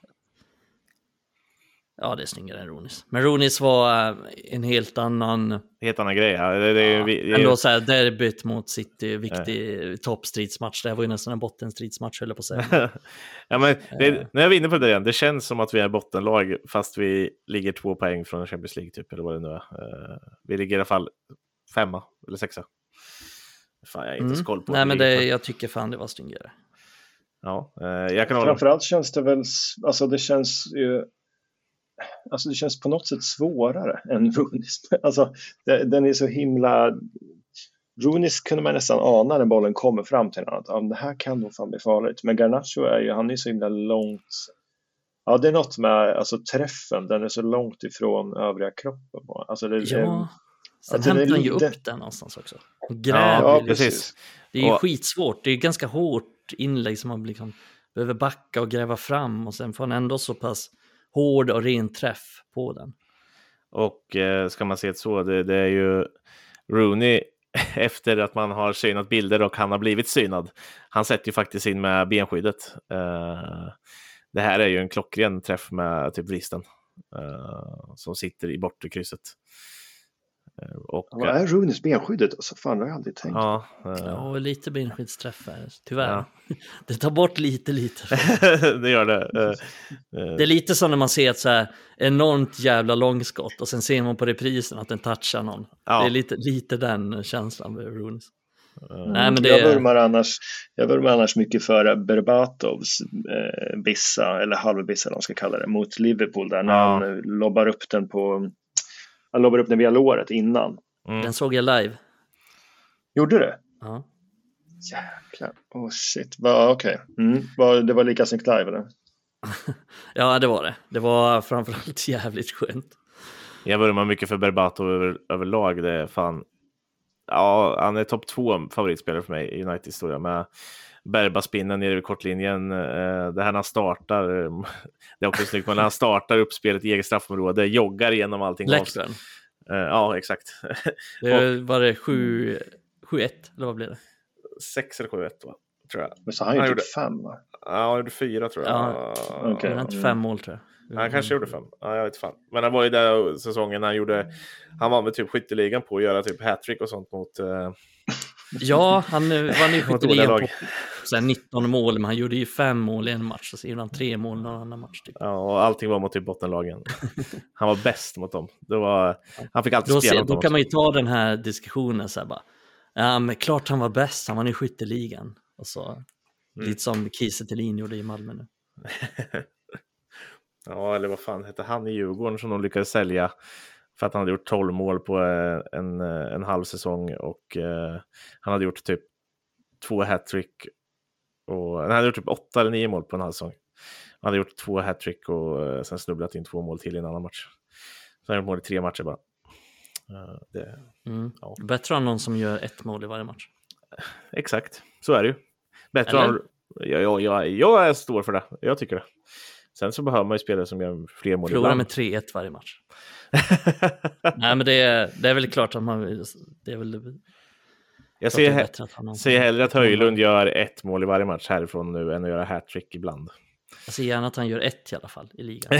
Ja, det är snyggare än Ronis. Men Ronis var uh, en helt annan... Helt annan grej, ja. Det, det, ja det, ändå så här, derbyt mot City, viktig ja. toppstridsmatch. Det här var ju nästan en bottenstridsmatch, höll jag på att säga. ja, men det, när jag var inne på det igen, det känns som att vi är bottenlag, fast vi ligger två poäng från Champions League, typ, eller vad det nu är. Uh, vi ligger i alla fall femma eller sexa. Fan, jag har inte mm. koll på Nej, men det, jag tycker fan det var styngare. Ja, eh, jag kan hålla. Framförallt känns det väl, alltså det känns ju, alltså det känns på något sätt svårare än Runis. Alltså det, den är så himla, Runis kunde man nästan ana när bollen kommer fram till honom. Att det här kan nog fan bli farligt. Men Garnacho är ju, han är så himla långt. Ja, det är något med alltså, träffen, den är så långt ifrån övriga kroppen. Alltså, det, ja. Sen alltså, hämtar han ju upp den någonstans också. Och gräver. Ja, precis. Det är ju och... skitsvårt. Det är ganska hårt inlägg som man liksom behöver backa och gräva fram och sen får han ändå så pass hård och ren träff på den. Och eh, ska man se det så, det, det är ju Rooney efter att man har synat bilder och han har blivit synad. Han sätter ju faktiskt in med benskyddet. Uh, det här är ju en klockren träff med typ vristen uh, som sitter i bortre krysset. Eh, och, Vad är Runis benskyddet? Alltså, fan, det har jag aldrig tänkt. Ja, uh, ja lite benskyddsträffar, tyvärr. Ja. Det tar bort lite, lite. det gör det. Uh, det är lite som när man ser ett så här enormt jävla långskott och sen ser man på reprisen att den touchar någon. Ja. Det är lite, lite den känslan med Runis. Mm. Nej, men det... jag, vurmar annars, jag vurmar annars mycket för Berbatovs eh, bissa, eller halvbissa de ska kalla det, mot Liverpool där när ja. han lobbar upp den på han lobbade upp den via låret innan. Mm. Den såg jag live. Gjorde du? Ja. Jäklar. Oh shit. Okej. Okay. Mm. det var lika snyggt live eller? ja, det var det. Det var framförallt jävligt skönt. Jag vurmar mycket för Berbato över, överlag. Det är fan... Ja, han är topp två favoritspelare för mig i United-historia. Med Berbaspinnen nere vid kortlinjen. Eh, det här när han startar, det är också snyggt, men när han startar uppspelet i eget straffområde, joggar igenom allting. Läktaren? Eh, ja, exakt. Det var det 7-1, eller vad blev det? 6 eller 7-1 va? Tror jag. Men så han, han gjorde fem va? Ja, han gjorde fyra tror jag. Ja, okay. Han hade fem mål tror jag. Han kanske gjorde fem. Ja, jag vet fan. Men han var ju där säsongen när han gjorde, han var med typ skytteligan på att göra typ hattrick och sånt mot eh, Ja, han var nu på så 19 mål, men han gjorde ju fem mål i en match och så gjorde han tre mål någon annan match. Typ. Ja, och allting var mot typ bottenlagen. han var bäst mot dem. Det var, han fick alltid då, spela mot Då kan man ju ta den här diskussionen så här bara. Ja, men klart han var bäst, han var i skytteligan. Och så, mm. Lite som Kiese gjorde i Malmö nu. ja, eller vad fan hette han i Djurgården som de lyckades sälja för att han hade gjort 12 mål på eh, en, eh, en halv säsong och eh, han hade gjort typ två hattrick och han hade gjort typ åtta eller nio mål på en halv säsong. Han hade gjort två hattrick och eh, sen snubblat in två mål till i en annan match. Så han har gjort mål i tre matcher bara. Uh, det, mm. ja. Bättre än någon som gör ett mål i varje match. Exakt, så är det ju. Bättre än, ja, ja, ja, jag står för det, jag tycker det. Sen så behöver man ju spelare som gör fler mål Förlora med 3-1 varje match. Nej, men det är, det är väl klart att man... Det är väl... Jag ser, he ser hellre att Höjlund gör ett mål i varje match härifrån nu än att göra hattrick ibland. Jag ser gärna att han gör ett i alla fall i ligan.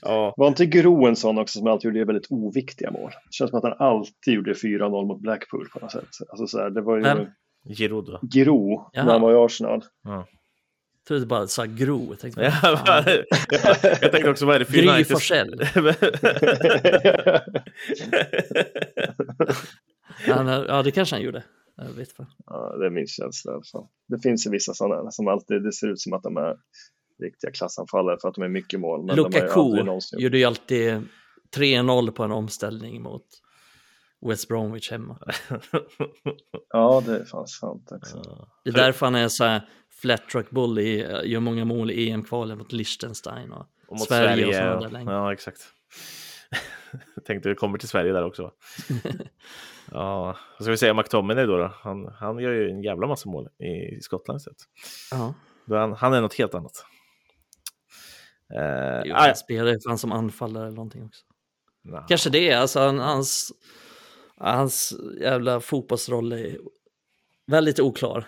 ja. Var inte Gro en sån också som alltid gjorde väldigt oviktiga mål? Det känns som att han alltid gjorde 4-0 mot Blackpool på något sätt. Alltså så här, det var ju... Giroud va? Giro, när han var i Arsenal. Ja. Trodde bara sa Gro. Jag tänkte, Ja, jag, tänkte också, vad är det för Gry Forssell. Ja, det kanske han gjorde. Jag vet fan. ja, det är min känsla i alla fall. Det finns ju vissa sådana som alltid, det ser ut som att de är riktiga klassanfallare för att de är mycket mål. Men de har ju Lukaku aldrig någonsin gjorde ju alltid 3-0 på en omställning mot West Bromwich hemma. Ja, det är fan sant också. Det är därför han är så här flat track bull i, gör många mål i EM-kvalen mot Liechtenstein och, Och mot Sverige, Sverige. och sådana där länge. ja, exakt. Tänkte vi kommer till Sverige där också. ja, vad ska vi säga om McTominay då? då? Han, han gör ju en jävla massa mål i, i Skottland. Att- Ja, Han, han är något helt annat. Eh, jo, ja. han spelar ju fan som anfallare eller någonting också. Nah. Kanske det, alltså han, hans, hans jävla fotbollsroll är väldigt oklar.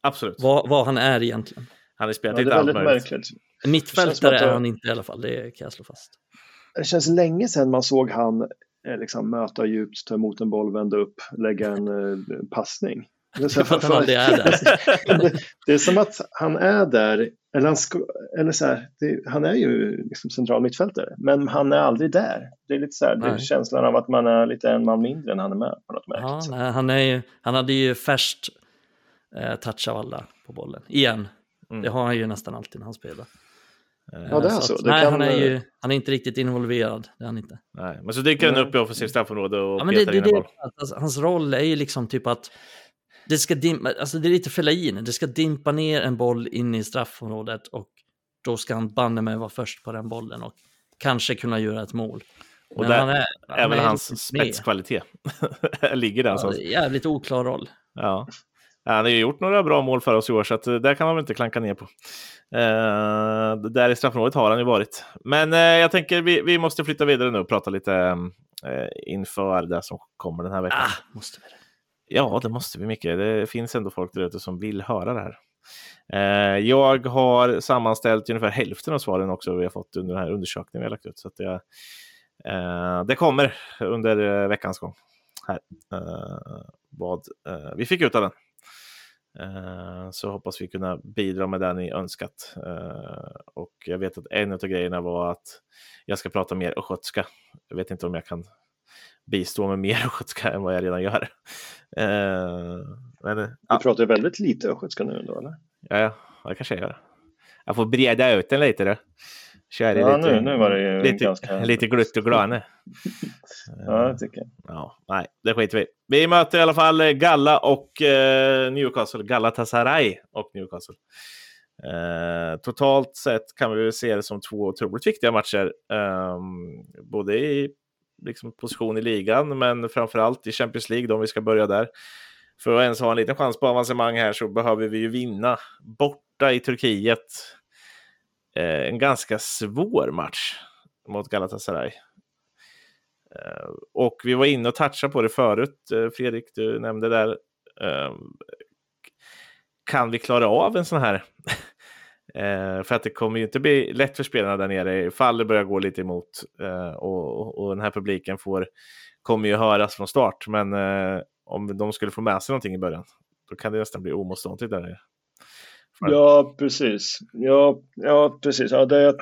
Absolut. Vad, vad han är egentligen. Han Ja, spelat det är lite allt möjligt. märkligt. Mittfältare är det- han inte i alla fall, det kan jag slå fast. Det känns länge sedan man såg han eh, liksom, möta djupt, ta emot en boll, vända upp, lägga en eh, passning. Det är, aldrig är där. det, det är som att han är där, eller, han, eller så här, det, han är ju liksom central mittfältare, men han är aldrig där. Det är lite så här, det är känslan av att man är lite en man mindre än han är med på något märkligt Ja, han, är ju, han hade ju färst eh, touch av alla på bollen. Igen. Mm. Det har han ju nästan alltid när han spelar. Eh, Ja, det är Så så. att, Det nej, kan- han, är ju, han är inte riktigt involverad. Det är han inte. Nej, men så dyker han upp i offensivt straffområde och Ja, men det, det, det, alltså, hans roll är ju liksom typ att det ska dimpa, alltså det är lite Fellaini, det ska dimpa ner en boll in i straffområdet och då ska han banne mig vara först på den bollen och kanske kunna göra ett mål. Och Men där han är, han Även är hans liksom med. spetskvalitet ligger där Ja, jävligt oklar roll. Ja. Ja, Han har ju gjort några bra mål för oss i år, så att, eh, där kan man väl inte klanka ner på. Eh, där i straffområdet har han ju varit. Men eh, jag tänker vi, vi måste flytta vidare nu och prata lite eh, inför det som kommer den här veckan. Ah, måste vi det. Ja, det måste vi mycket. Det finns ändå folk där ute som vill höra det här. Eh, jag har sammanställt ungefär hälften av svaren också vi har fått under den här undersökningen vi har lagt ut. Så att det, eh, det kommer under eh, veckans gång. Här. Eh, vad eh, vi fick ut av den. Eh, så hoppas vi kunna bidra med det ni önskat. Och jag vet att en av grejerna var att jag ska prata mer östgötska. Jag vet inte om jag kan bistå med mer östgötska än vad jag redan gör. Eh, men Du ja, pratar väldigt lite östgötska nu ändå, eller? ja, ja, det kanske jag gör. Jag får breda ut den lite då. Ja, lite, nu, nu var det ju lite, ganska... lite glutt och glad nu. Ja, det tycker jag. Ja, nej, det skiter vi. Vi möter i alla fall eh, Galla och eh, Newcastle. Galatasaray och Newcastle. Eh, totalt sett kan vi se det som två otroligt viktiga matcher. ehm, både i liksom, position i ligan, men framför allt i Champions League, om vi ska börja där. För att ens ha en liten chans på avancemang här så behöver vi ju vinna borta i Turkiet. Eh, en ganska svår match mot Galatasaray. Eh, och vi var inne och touchade på det förut, eh, Fredrik, du nämnde där. eh, Kan vi klara av en sån här? Eh, för att det kommer ju inte bli lätt för spelarna där nere ifall det börjar gå lite emot. eh, Och, och, den här publiken får, kommer ju höras från start. Men eh, om de skulle få med sig någonting i början, då kan det nästan bli omotståndligt där nere. Ja, precis. Ja, ja precis. Ja, det,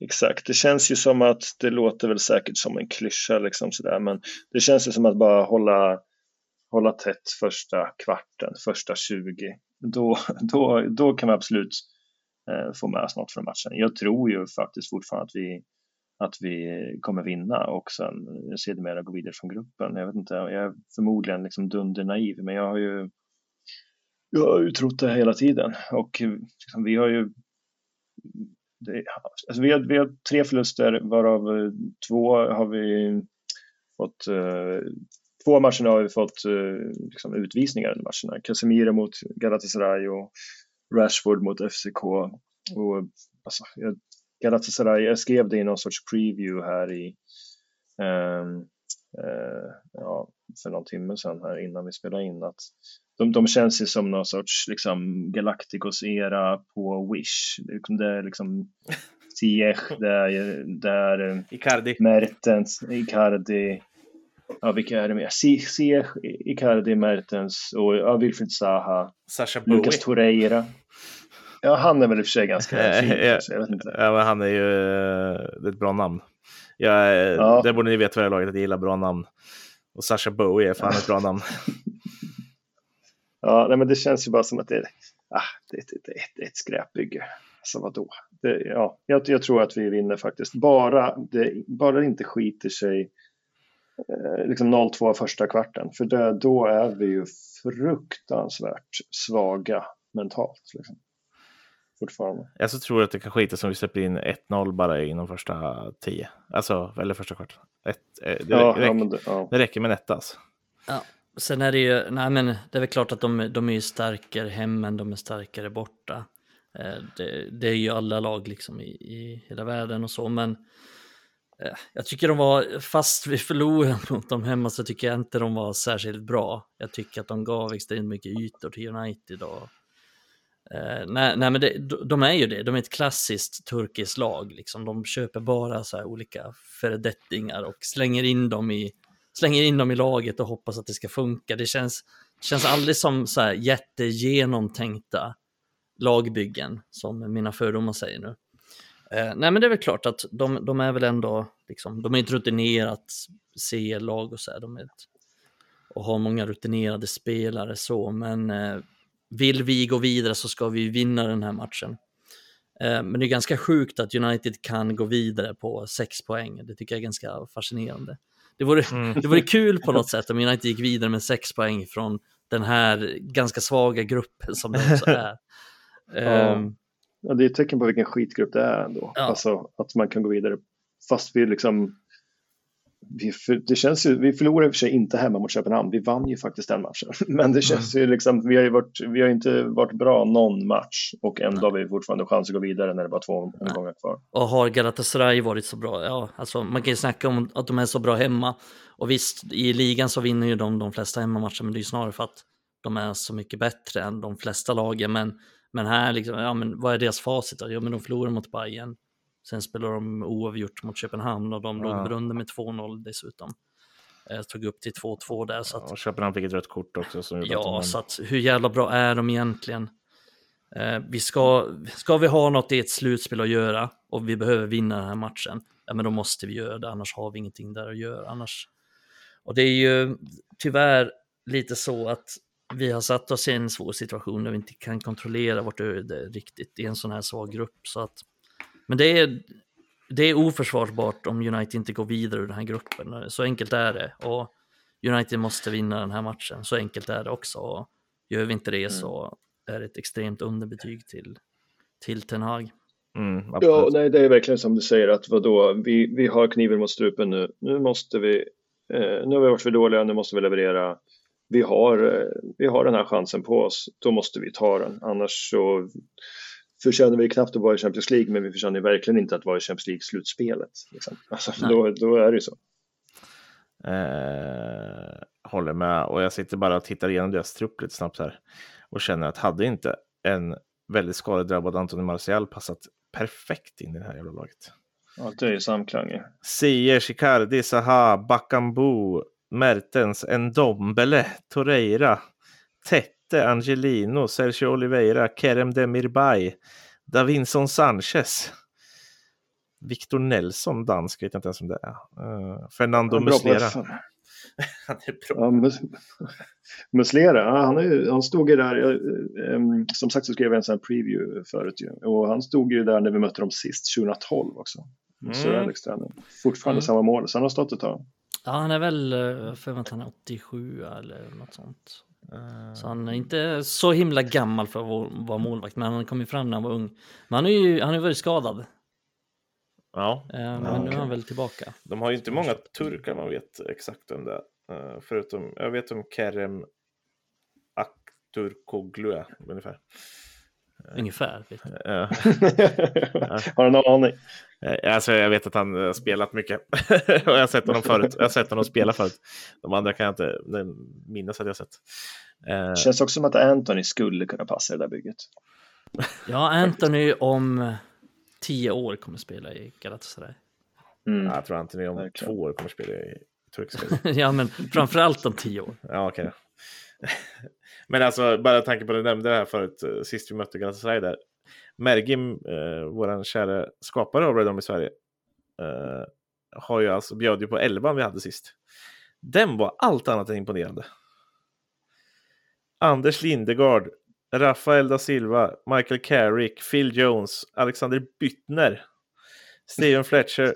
exakt. Det känns ju som att det låter väl säkert som en klyscha, liksom sådär, men det känns ju som att bara hålla, hålla tätt första kvarten, första 20. Då, då, då kan vi absolut Eh, få med oss något från matchen. Jag tror ju faktiskt fortfarande att vi, att vi kommer vinna och sen sedermera gå vidare från gruppen. Jag vet inte, jag är förmodligen liksom dundernaiv, men jag har ju jag har ju trott det hela tiden och liksom, vi har ju det, alltså vi, har, vi har tre förluster varav eh, två har vi fått eh, två matcherna har vi fått eh, liksom, utvisningar under matcherna. Casemiro mot Galatasaray och Rashford mot FCK. Och, alltså, jag, Galatasaray, jag skrev det i någon sorts preview här i ehm, eh, ja, för någon timme sedan här innan vi spelade in att de, de känns ju som någon sorts liksom Galacticos-era på Wish. Det är liksom Ziyech, det är, det är Icardi. Mertens, Icardi, ja vilka är det mer? Ziyech, Icardi, Mertens och ja, Wilfried Zaha, Sasha Bowie. Lucas Torreira. Ja, han är väl i och för sig ganska fin. Ja, så jag men han är ju det är ett bra namn. Ja, Ja. Det borde ni veta det här laget, att jag gillar bra namn. Och Sasha Bowie är fan ett bra namn. Ja, nej, men det känns ju bara som att det är, ah, det, det, det, det är ett skräpbygge. Alltså vadå? Det, ja, jag, jag tror att vi vinner faktiskt. Bara det, bara det inte skiter sig eh, liksom 0-2 första kvarten. För det, då är vi ju fruktansvärt svaga mentalt. Liksom. Fortfarande. Jag så tror att det kan skita som vi släpper in 1-0 bara inom första 10. Alltså, eller första kvarten. Ett, eh, det, Ja, räcker, ja, men det, ja. det räcker med en alltså. Ja, sen är det ju, nej men det är väl klart att de, de är ju starkare hemma de är starkare borta. Eh, Det, det är ju alla lag liksom i, i hela världen och så, men eh, Eh, jag tycker de var, fast vi förlorade mot dem hemma så tycker jag inte de var särskilt bra. Jag tycker att de gav extremt mycket ytor till United och Eh, nej, nej, men det, de är ju det. De är ett klassiskt turkiskt lag. Liksom. De köper bara så här olika föredettingar och slänger in, dem i, slänger in dem i laget och hoppas att det ska funka. Det känns, känns aldrig som så här jättegenomtänkta lagbyggen, som mina fördomar säger nu. Eh, nej, men det är väl klart att de, de är väl ändå, liksom, de är ett rutinerat CL-lag och så här. De är ett, och har många rutinerade spelare så, men eh, vill vi gå vidare så ska vi vinna den här matchen. Eh, Men det är ganska sjukt att United kan gå vidare på sex poäng. Det tycker jag är ganska fascinerande. Det vore, Mm. det vore kul på något sätt om United gick vidare med sex poäng från den här ganska svaga gruppen som det också är. Ehm, Ja, det är ett tecken på vilken skitgrupp det är ändå. Ja. Alltså att man kan gå vidare. Fast vi liksom... Vi, för, det känns ju, vi förlorade i och för sig inte hemma mot Köpenhamn. Vi vann ju faktiskt den matchen. Men det känns ju liksom, vi har ju varit, vi har inte varit bra någon match och ändå har vi fortfarande chans att gå vidare när det bara är två omgångar kvar. Och har Galatasaray varit så bra? Ja, alltså man kan ju snacka om att de är så bra hemma. Och visst, i ligan så vinner ju de de flesta hemmamatcher, men det är ju snarare för att de är så mycket bättre än de flesta lagen. Men, men här, liksom, ja, men vad är deras facit? då? Ja, men de förlorar mot Bayern. Sen spelar de oavgjort mot Köpenhamn och de Ja. låg under med 2-0 dessutom. Jag tog upp till 2-2 där. Så att, Och Köpenhamn fick ett rött kort också. Som de Ja, så att hur jävla bra är de egentligen? Eh, vi ska, ska vi ha något i ett slutspel att göra och vi behöver vinna den här matchen, ja men då måste vi göra det, annars har vi ingenting där att göra. Annars... Och det är ju tyvärr lite så att vi har satt oss i en svår situation där vi inte kan kontrollera vårt öde riktigt i en sån här svag grupp. Så att... Men det är, det är oförsvarbart om United inte går vidare ur den här gruppen. Så enkelt är det. Och United måste vinna den här matchen. Så enkelt är det också. Och gör vi inte det så är det ett extremt underbetyg till, till Ten Hag. Mm, Ja, nej, det är verkligen som du säger att vadå, vi, vi har kniven mot strupen nu. Nu måste vi, eh, nu har vi varit för dåliga, nu måste vi leverera. Vi har, eh, vi har den här chansen på oss, då måste vi ta den. Annars så förtjänar vi knappt att vara i Champions League, men vi förtjänar verkligen inte att vara i Champions League-slutspelet. Liksom. Alltså, då, då är det ju så. Eh, håller med. Och jag sitter bara och tittar igenom deras trupp lite snabbt här. Och känner att hade inte en väldigt skadedrabbad Anthony Martial passat perfekt in i det här jävla laget. Ja, det är ju samklang. ju. Ziyech, Icardi, Zaha, Bakambu, Mertens, Ndombele, Torreira, Tette, Angelino, Sergio Oliveira, Kerem Demirbay, Davinson Sanchez, Victor Nelson, dansk, vet jag inte ens om det är. Eh, Fernando Muslera. Han är bra. Ja, Mus- Muslera, ja, han, är, han stod ju där, em, som sagt så skrev jag en sån här preview förut ju, och han stod ju där när vi mötte dem sist, 2012 också. Så Mm. Alex tränare. Fortfarande Mm. samma mål, så han har stått ett tag. Ja, han är väl, eh, för att han är 87 eller något sånt. Så han är inte så himla gammal för att vara- målvakt, men han kom ju fram när han var ung. Men han har ju han ju varit skadad, Ja, eh, men Ja, nu är okej. han väl tillbaka. de har ju inte många turkar man vet exakt om det är. Eh, Förutom, jag vet om Kerem Akturkoglu är, ungefär. Ungefär. Vet jag. Eh, har du någon aning? Eh, Alltså, jag vet att han har spelat mycket. och jag har sett honom förut. Jag har sett honom spela förut. De andra kan jag inte minnas att jag har sett. Eh, Det känns också som att Anthony skulle kunna passa i det där bygget. Ja, Anthony om tio år kommer spela i Galatasaray. Mm. jag tror Anthony om Verkligen. två år kommer spela i turkiska. ja, men framförallt om tio år. ja, okej. Men alltså, bara tanke på det du nämnde det här förut, eh, sist vi mötte Galatasaray där. Mergim, eh, vår kära skapare av Red Army Sverige, eh, har ju alltså bjöd ju på 11 vi hade sist. Den var allt annat än imponerande. Anders Lindegard, Rafael da Silva, Michael Carrick, Phil Jones, Alexander Byttner, Steven Fletcher,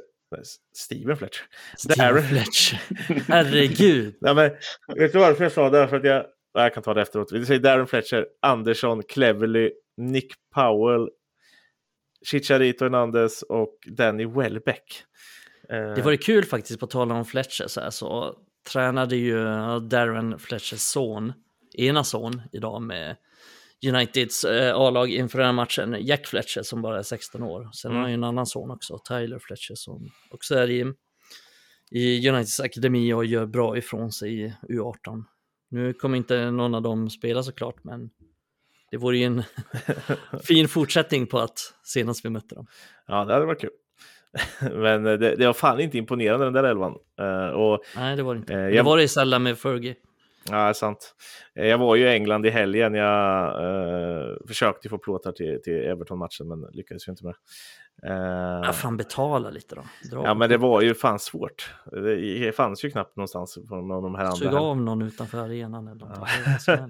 Steven Fletcher. Steven Fletcher. Herregud. Nej, men, vet du varför jag sa det? För att jag, jag kan ta det efteråt. Vi säger Darren Fletcher, Andersson, Cleverly, Nick Powell, Chicharito Hernandez och Danny Welbeck. Eh, det var det kul faktiskt, på tal om Fletcher, så, här, så tränade ju Darren Fletchers son, ena son, idag med Uniteds eh, A-lag inför den här matchen, Jack Fletcher som bara är 16 år. Sen mm. har han ju en annan son också, Tyler Fletcher, som också är i, i Uniteds akademi och gör bra ifrån sig i U18. Nu kommer inte någon av dem spela såklart, men det vore ju en fin fortsättning på att senast vi mötte dem. Ja, det hade varit kul. Men det, det var fan inte imponerande den där elvan. Uh, och, Nej, det var det inte. Jag... Det var det sällan med Fergie. Ja, sant. Eh, jag var ju i England i helgen. Jag uh, försökte få plåtar till, till Everton-matchen, men lyckades ju inte med Uh, ja, fan betala lite då. Dra ja, men det var ju fan svårt. Det fanns ju knappt någonstans på de här andra. Sug av någon utanför arenan eller något. Ja. uh,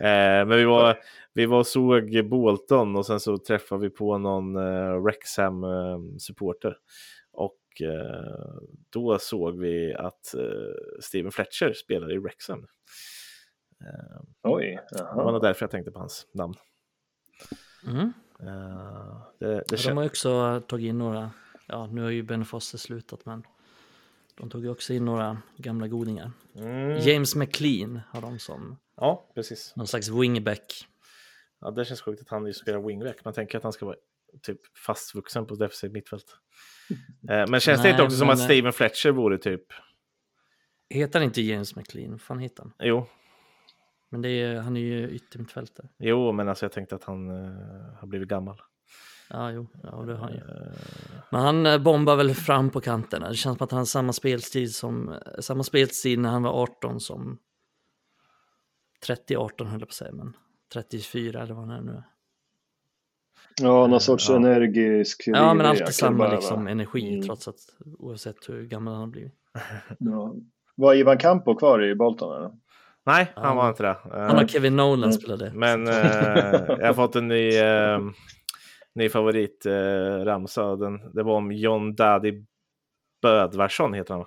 men vi var, vi var och såg Bolton och sen så träffade vi på någon uh, Wrexham-supporter. Och då såg vi att Steven Fletcher spelade i Wrexham. Oj, jaha. Det var nog därför jag tänkte på hans namn. Mm. Det, det de har också tagit in några, ja nu har ju Ben Foster slutat men de tog ju också in några gamla godingar. Mm. James McLean har de som ja, precis. någon slags wingback. Ja, det känns sjukt att han spelar wingback. Man tänker att han ska vara typ fastvuxen på defensivt mittfält. Uh, men känns Nej, det inte också som att Steven Fletcher vore typ? Heter han inte James McLean? Vad fan heter han? Jo, men är, han är ju yttermittfältare. Jo, men alltså jag tänkte att han uh, har blivit gammal. Ja, jo, ja, det har han ju. Uh... Men han bombar väl fram på kanterna. Det känns som att han har samma speltid som samma speltid när han var 18 som 30-18 höll jag på att säga, men 34 eller vad han är nu. Ja, någon sorts ja. energisk. Ja, men alltid samma liksom, energi mm. trots att oavsett hur gammal han har blivit. ja. Var Ivan Campo kvar i Bolton? Eller? Nej, han var inte det. Han har Kevin Nolan mm. spelade. Men eh, jag har fått en ny, eh, ny favorit eh, ramsa. Den, det var om John Daddy Bödvarsson heter han.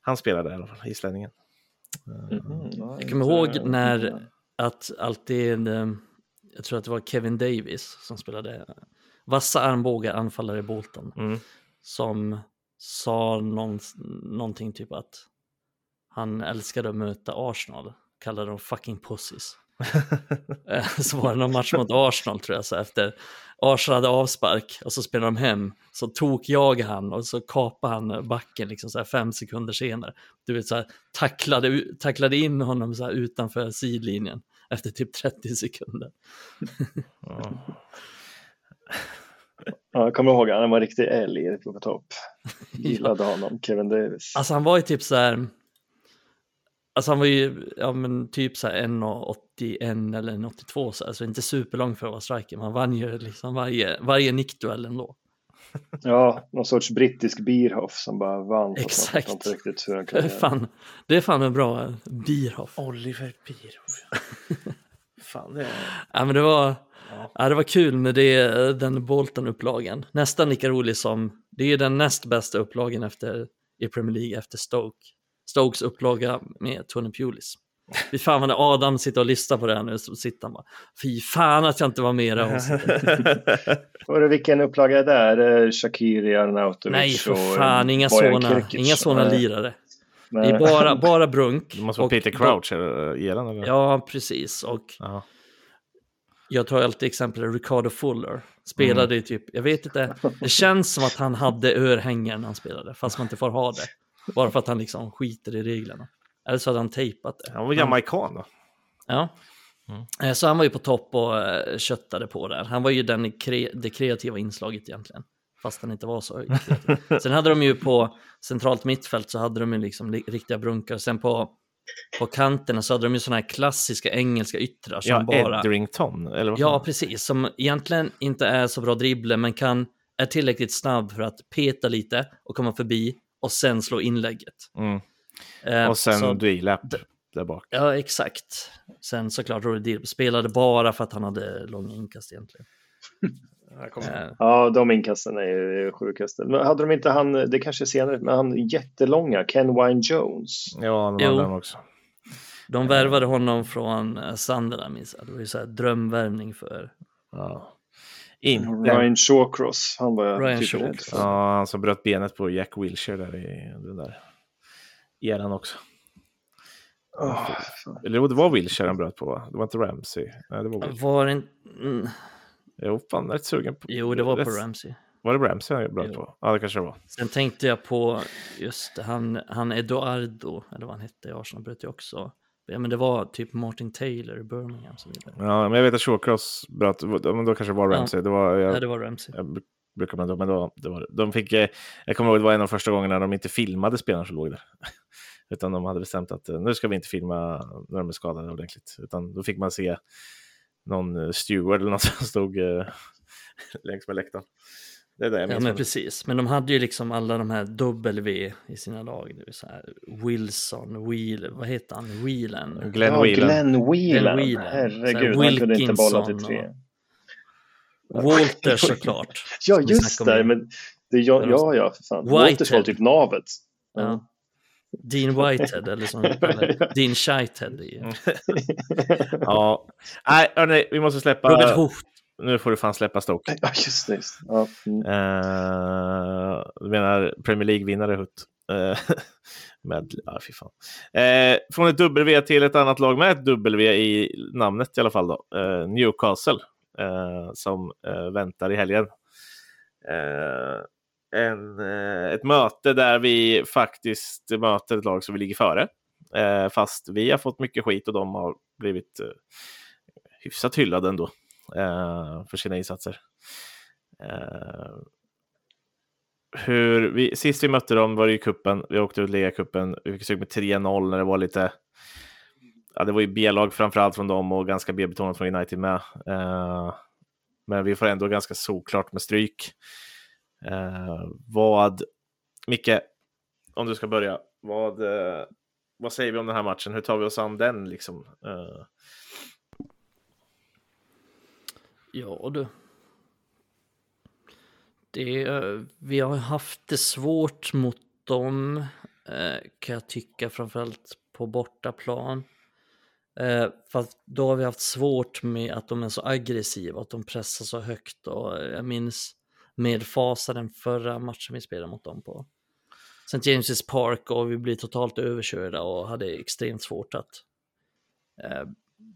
Han spelade i alla fall, islänningen. Mm. Jag kommer ihåg när att alltid, eh, jag tror att det var Kevin Davis som spelade vassa armbågar anfallare i Bolton. Mm. Som sa någon, någonting typ att han älskade att möta Arsenal kallade dem fucking pussies. Eh, så var det någon match mot Arsenal tror jag, så efter Arsenal hade avspark och så spelade de hem, så tog jag han och så kapade han backen liksom så fem sekunder senare. Du vet så här, tacklade, tacklade in honom så utanför sidlinjen efter typ 30 sekunder. ja. jag kommer ihåg, han var riktig älg på topp. Gillade honom, Kevin Davis. Alltså han var ju typ så här, Alltså han var ju ja, men typ så här 1,81 eller 1,82 så inte superlång för att vara striker, men han vann ju liksom varje, varje nickduell ändå. Ja, någon sorts brittisk Bierhoff som bara vann. Exakt. Inte riktigt hur han är fan, det är fan en bra Bierhoff. Oliver Bierhoff. fan, det är... Ja, men det var, ja. ja. det var kul med det, den Bolton-upplagan. Nästan lika rolig som, det är den näst bästa upplagan efter, i Premier League efter Stoke. Stokes upplaga med Tony Pulis. Fy fan vad när Adam sitter och lyssnar på det här nu så sitter han bara Fy fan att jag inte var med i det Vilken upplaga är det? Är det Shakiri, Arnautovic Nej för fan, inga sådana, inga sådana lirare. Nej. Det är bara, bara brunk. Det måste vara Peter Crouch i eran eller? Ja, precis. Och Aha. jag tar alltid exempel Ricardo Fuller. Spelade mm. typ, jag vet inte, det känns som att han hade örhängen när han spelade, fast man inte får ha det. Bara för att han liksom skiter i reglerna. Eller så hade han tejpat det. Han var jamaican då. Ja. Mm. Eh, så han var ju på topp och eh, köttade på där. Han var ju den kre det kreativa inslaget egentligen. Fast han inte var så kreativ. Sen hade de ju på centralt mittfält så hade de ju liksom riktiga brunkar. Sen på på kanterna så hade de ju sådana här klassiska engelska yttrar som Ja, bara... Edrington, eller vad Ja, precis. Som egentligen inte är så bra dribbler, men kan, är tillräckligt snabb för att peta lite och komma förbi och sen slå inlägget. Mm. Eh, Och sen så, D-lap där bak. Ja, exakt. Sen såklart Rory Dibb spelade bara för att han hade långa inkast egentligen. Eh, Ja, de inkasten är ju sjukaste. Men hade de inte han, det kanske är senare, men han jättelånga, Ken Wine Jones. Ja, Jo. hade den också. de värvade honom från eh, Sunderland, minns jag. Det var ju så här drömvärvning för... Ja. Inte. Ryan Shawcross, han var jag Ryan typ rädd för. Ja, han som bröt benet på Jack Wilshere där i den där eran också. Fan. Eller det var Wilshere han bröt på, va? Det var inte Ramsey. Nej, det var Wilshere. Var det mm, Jo, fan, rätt sugen på... Jo, det var på rätt- Ramsey. Var det Ramsey han bröt Jo. på? Ja, det kanske det var. Sen tänkte jag på, just han, han Eduardo, eller vad han hette i Arsenal, bröt ju också. Ja, men det var typ Martin Taylor i Birmingham som gjorde det. Ja, men jag vet att Shawcross bröt, men då kanske det var Ja. Ramsey. Det var, jag, Ja, det var Ramsey. jag bru- brukar man men då, det var, de fick, eh, jag kommer ihåg det var en av de första gångerna de inte filmade spelarna som låg där. Utan de hade bestämt att eh, nu ska vi inte filma när de är skadade ordentligt. Utan då fick man se någon eh, steward eller något som stod eh, längs med läktaren. Det är det jag Ja, minns. men från- precis. Men de hade ju liksom alla de här W i sina lag. Det vill säga Wilson, Wheel, vad heter han? Whelan. Glenn ja, Whelan. Glenn Whelan. Whelan. Herregud, Så här, han kunde inte bolla till tre. Walter såklart. Ja, just det. Men det Men ja, ja, för fan. Whitehead. Walters var typ navet. Ja. Dean Whitehead, eller som eller Dean Scheithed. i- Mm. Ja, nej, hörni, vi måste släppa. Robert Hoth. Nu får du fan släppa Stoke. Ja, just det. Ja. Mm. Uh, du menar Premier League-vinnare Hutt? Eh, med, ja, fy fan. Eh, från ett W till ett annat lag med ett W i namnet i alla fall. Då. Newcastle, som väntar i helgen. En, eh, ett möte där vi faktiskt möter ett lag som vi ligger före. Eh, fast vi har fått mycket skit och de har blivit eh, hyfsat hyllade ändå eh, för sina insatser. Eh, hur vi, sist vi mötte dem var det ju kuppen. Vi åkte ut ligacupen. Vi fick stryk med 3-0 när det var lite. Ja, det var ju B-lag framförallt från dem och ganska B-betonat från United med. Eh, men vi får ändå ganska såklart med stryk. Eh, vad, Micke, om du ska börja, vad, eh, vad säger vi om den här matchen? Hur tar vi oss an den liksom? Eh, Ja du. Det, eh, vi har haft det svårt mot dem, eh, kan jag tycka, framförallt på bortaplan. Eh, fast då har vi haft svårt med att de är så aggressiva, att de pressar så högt. Och eh, jag minns med fasa den förra matchen vi spelade mot dem på St. James' Park och vi blir totalt överkörda och hade extremt svårt att eh,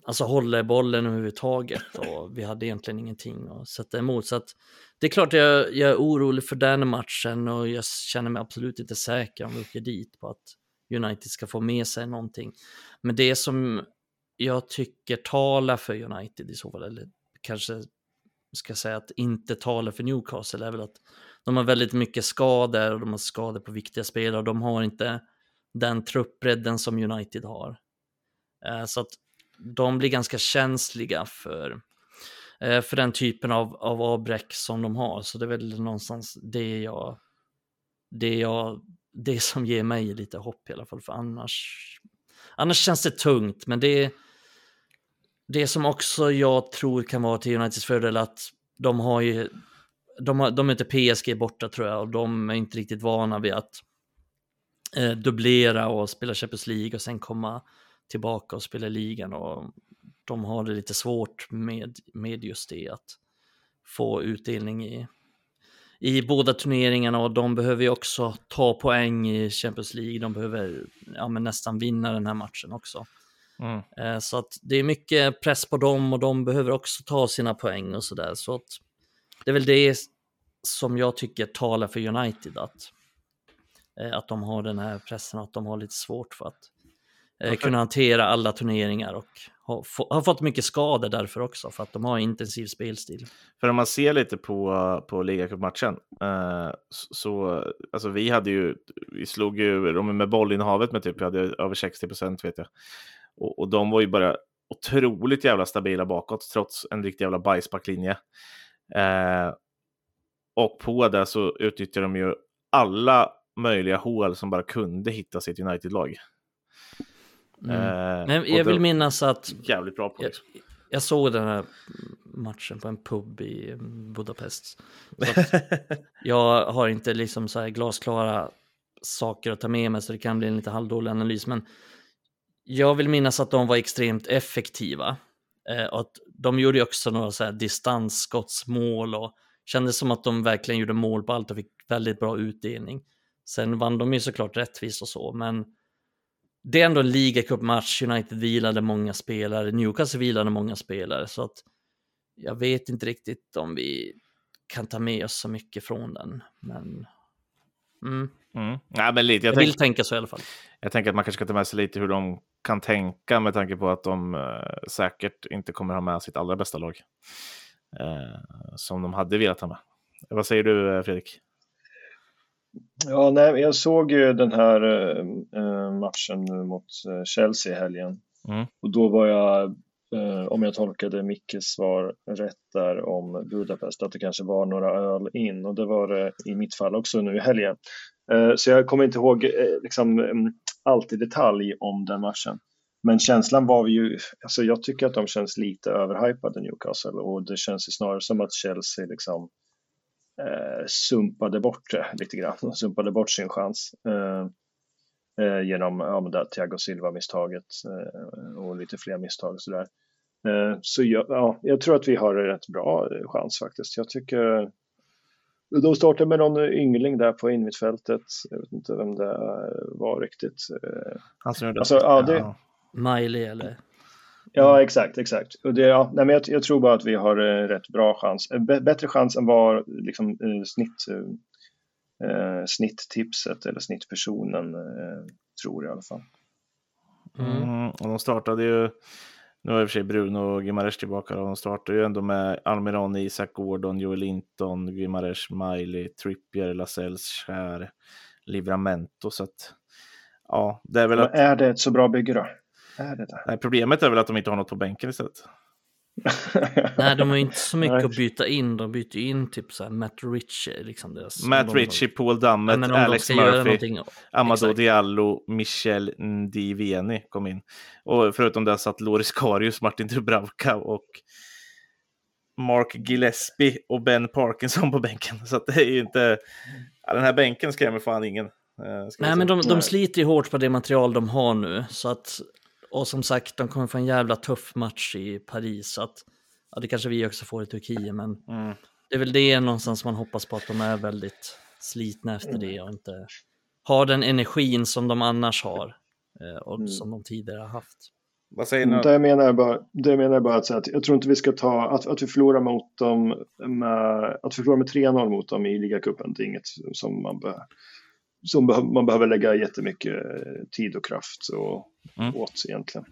alltså hålla bollen överhuvudtaget och vi hade egentligen ingenting att sätta emot. Så att det är klart jag, jag är orolig för den matchen och jag känner mig absolut inte säker om vi åker dit på att United ska få med sig någonting. Men det som jag tycker talar för United i så fall, eller kanske ska säga att inte talar för Newcastle, är väl att de har väldigt mycket skador och de har skador på viktiga spelare och de har inte den truppbredden som United har. Eh, så att de blir ganska känsliga för, eh, för den typen av, av avbräck som de har. Så det är väl någonstans det jag, det jag, det som ger mig lite hopp i alla fall. För annars, annars känns det tungt, men det det som också jag tror kan vara till Uniteds fördel att de har ju, de, har, de är inte PSG borta tror jag och de är inte riktigt vana vid att eh, dubblera och spela Champions League och sen komma tillbaka och spela ligan och de har det lite svårt med, med just det att få utdelning i, i båda turneringarna och de behöver ju också ta poäng i Champions League. De behöver ja, men nästan vinna den här matchen också mm. Eh, Så att det är mycket press på dem och de behöver också ta sina poäng och sådär. Så att det är väl det som jag tycker talar för United att, eh, att de har den här pressen och att de har lite svårt för att eh, kunna hantera alla turneringar och har, har, fått mycket skador därför också, för att de har intensiv spelstil. För om man ser lite på, på ligacupmatchen, eh, så, alltså vi hade ju, vi slog ju de med bollinnehavet med typ, vi hade över 60 procent vet jag. Och, och de var ju bara otroligt jävla stabila bakåt, trots en riktig jävla bajsbacklinje. Eh, och på det så utnyttjar de ju alla möjliga hål som bara kunde hitta sitt United-lag. Mm. Eh, Men jag vill minnas att... Jävligt bra på liksom. jag, jag såg den här matchen på en pub i Budapest. jag har inte liksom så här glasklara saker att ta med mig så det kan bli en lite halvdålig analys. Men jag vill minnas att de var extremt effektiva. Eh, och att de gjorde också några så här distansskottsmål och kändes som att de verkligen gjorde mål på allt och fick väldigt bra utdelning. Sen vann de ju såklart rättvist och så, men det är ändå en ligacupmatch. United vilade många spelare, Newcastle vilade många spelare, så att jag vet inte riktigt om vi kan ta med oss så mycket från den. Men, mm. Mm. Ja, men lite, jag, jag vill tänka så i alla fall. Jag tänker att man kanske ska ta med sig lite hur de kan tänka med tanke på att de uh, säkert inte kommer ha med sitt allra bästa lag. Uh, som de hade velat ha med. Vad säger du eh, Fredrik? Ja, nej, jag såg ju den här uh, matchen mot Chelsea i helgen. Mm. Och då var jag, Eh, om jag tolkade Mickes svar rätt där om Budapest, att det kanske var några öl in. Och det var det i mitt fall också nu i helgen. Eh, så jag kommer inte ihåg eh, liksom, mm, allt i detalj om den matchen. Men känslan var ju, alltså jag tycker att de känns lite överhypade Newcastle och det känns ju snarare som att Chelsea liksom eh, sumpade bort det lite grann, sumpade bort sin chans. Eh, eh, genom ja, Thiago Silva-misstaget eh, och lite fler misstag sådär. Eh, så jag, ja, jag tror att vi har en rätt bra chans faktiskt. Jag tycker de startade med någon yngling där på innermittfältet. Jag vet inte vem det var riktigt. Som alltså, ja, det, ja. Miley eller? Ja, exakt, exakt. Och det, ja, nej, men jag, jag, tror bara att vi har eh, rätt bra chans. Eh, bättre chans än vad liksom, eh, snitt, eh, snitttipset eller snittpersonen eh, tror i alla fall. Mm. Mm, och de startade ju, nu är i och för sig Bruno och Gimares tillbaka, och de startade ju ändå med Almiron, Isak Gordon, Joel Linton, Gimares, Miley, Trippier, Lasells, Skär, Livramento. Så att, ja, det är väl att... Är det ett så bra bygge då? Är det det? Nej, problemet är väl att de inte har något på bänken istället. Nej, de har ju inte så mycket att byta in. De byter in typ så här Matt Ritchie. Liksom deras, Matt Ritchie, Paul Dammet, ja, Alex Murphy, Amadou Diallo, Michel Ndiveni kom in. Och förutom det satt Loris Karius, Martin Dubravka och Mark Gillespie och Ben Parkinson på bänken. Så det är ju inte... Ja, den här bänken skrämmer fan ingen. Eh, Nej, men de, de sliter ju hårt på det material de har nu. Så att och som sagt, de kommer få en jävla tuff match i Paris. Så att, ja, det kanske vi också får i Turkiet, men mm. det är väl det någonstans man hoppas på att de är väldigt slitna efter det och inte har den energin som de annars har eh, och mm. som de tidigare har haft. Vad säger ni? Det menar jag bara, det menar jag bara att, att jag tror inte vi ska ta, att, att vi förlorar mot dem med, att vi förlorar med 3-0 mot dem i ligacupen, det är inget som man bör, som man behöver lägga jättemycket tid och kraft och, mm. åt egentligen.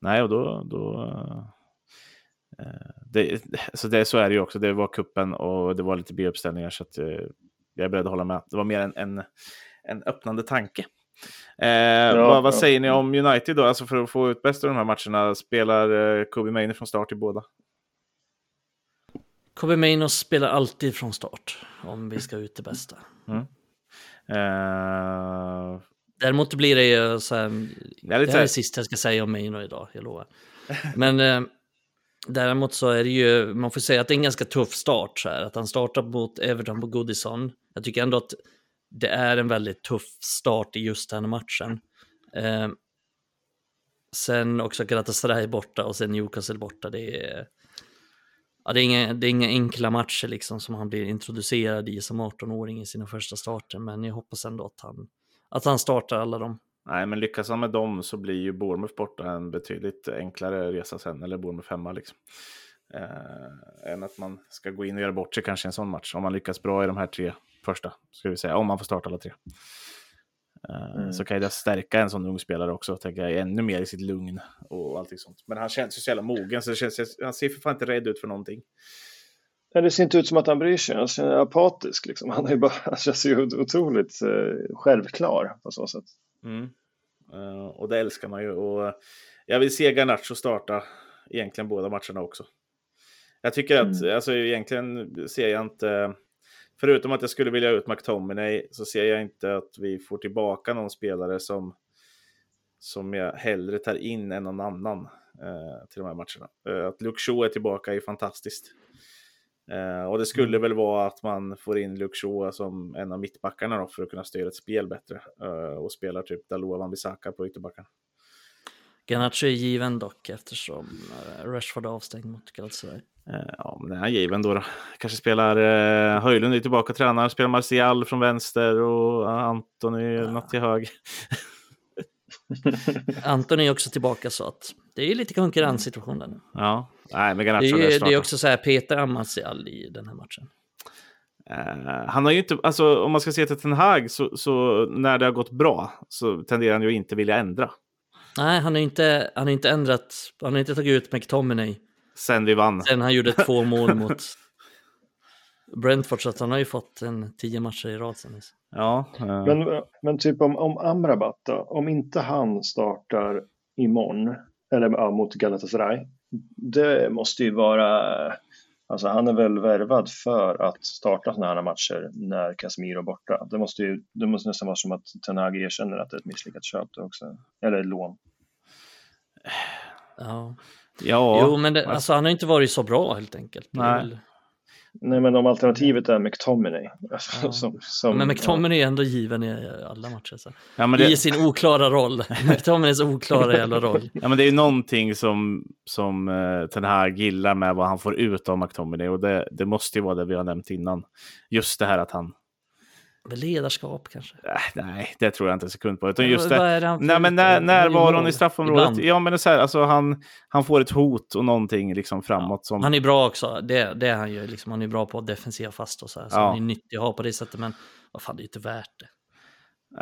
Nej, och då... då eh, det, så, det, så är det ju också. Det var kuppen och det var lite B-uppställningar så att, eh, jag är beredd att hålla med. Det var mer en, en, en öppnande tanke. Eh, ja, vad, vad ja. säger ni om United då? Alltså för att få ut bäst av de här matcherna, spelar eh, Kobe Maino från start i båda? Kobe Maino spelar alltid från start om vi ska ut det bästa. Mm. Uh... Däremot blir det ju så här, det, är det här är det sista jag ska säga om Maino idag, jag lovar. Men eh, däremot så är det ju, man får säga att det är en ganska tuff start så här, att han startar mot Everton på Goodison. Jag tycker ändå att det är en väldigt tuff start i just den matchen. Eh, sen också Galatasaray borta och sen Newcastle borta, det är ja, det, är inga, det är inga enkla matcher liksom som han blir introducerad i som 18-åring i sina första starter, men jag hoppas ändå att han, att han startar alla dem. Nej, men lyckas han med dem så blir ju Bournemouth borta en betydligt enklare resa sen, eller Bournemouth hemma liksom. Eh, än att man ska gå in och göra bort sig kanske i en sån match. Om man lyckas bra i de här tre första, ska vi säga, om man får starta alla tre. Eh, Mm. Så kan det stärka en sån ung spelare också, tänker jag, ännu mer i sitt lugn och allting sånt. Men han känns ju så jävla mogen, så känns, han ser för fan inte rädd ut för någonting. Nej, det ser inte ut som att han bryr sig. Han är apatisk. Liksom. Han, är bara, han känns ju otroligt eh, självklar på så sätt. Mm. Eh, och det älskar man ju. Och jag vill se Garnacho starta egentligen båda matcherna också. Jag tycker att, Mm. alltså egentligen ser jag inte, förutom att jag skulle vilja ut McTominay, så ser jag inte att vi får tillbaka någon spelare som, som jag hellre tar in än någon annan eh, till de här matcherna. Eh, att Shaw är tillbaka är fantastiskt. Eh, och det skulle väl vara att man får in Shaw som en av mittbackarna då, för att kunna styra ett spel bättre. Eh, och spelar typ Dalot Wan-Bissaka på ytterbackarna. Garnacho är given dock eftersom eh, Rashford är avstängd mot Galatasaray. Eh, ja, men den är given då. då. Kanske spelar eh, Höjlund är tillbaka och tränar, spelar Martial från vänster och Antoni något till höger. Anton är också tillbaka så att det är lite konkurrenssituation där nu. Ja, nej, men Det Garnacho är, lär ju- det är också så här Peter Amasial i den här matchen. Eh, han har ju inte, alltså om man ska se till Ten Hag så, så när det har gått bra så tenderar han ju inte vilja ändra. Nej, han har inte, han har inte ändrat, han har inte tagit ut McTominay Sen vi vann. sen han gjorde två mål mot Brentford, så att han har ju fått en tio matcher i rad sen. dess. Ja, eh, Men, men typ om, om Amrabat då, om inte han startar imorgon, eller ja, mot Galatasaray, det måste ju vara, alltså han är väl värvad för att starta sådana här matcher när Casemiro är borta. Det måste ju, det måste nästan vara som att Ten Hag erkänner att det är ett misslyckat köp också, eller lån. Ja. ja. jo, men det, alltså, han har inte varit så bra helt enkelt. Det är Nej. Nej men om alternativet är McTominay, alltså, Ja. som, som, Men McTominay är ändå given i alla matcher. Så. ja, men det, I sin oklara roll. McTominays oklara jävla roll. ja, men det är ju någonting som, som uh, Ten Hag gillar med vad han får ut av McTominay och det, det måste ju vara det vi har nämnt innan. Just det här att han, ledarskap kanske. äh, nej, det tror jag inte en sekund på. Utan just det, Nej, men när, Han när gör var mål hon i straffområdet? ibland. Ja, men det är så här, alltså han, han får ett hot och någonting liksom framåt som... Han är bra också, det, det är han ju. Liksom, han är bra på defensiva fast och så här. Så Ja. han är nyttig att ha på det sättet, men vad fan, det är inte värt det.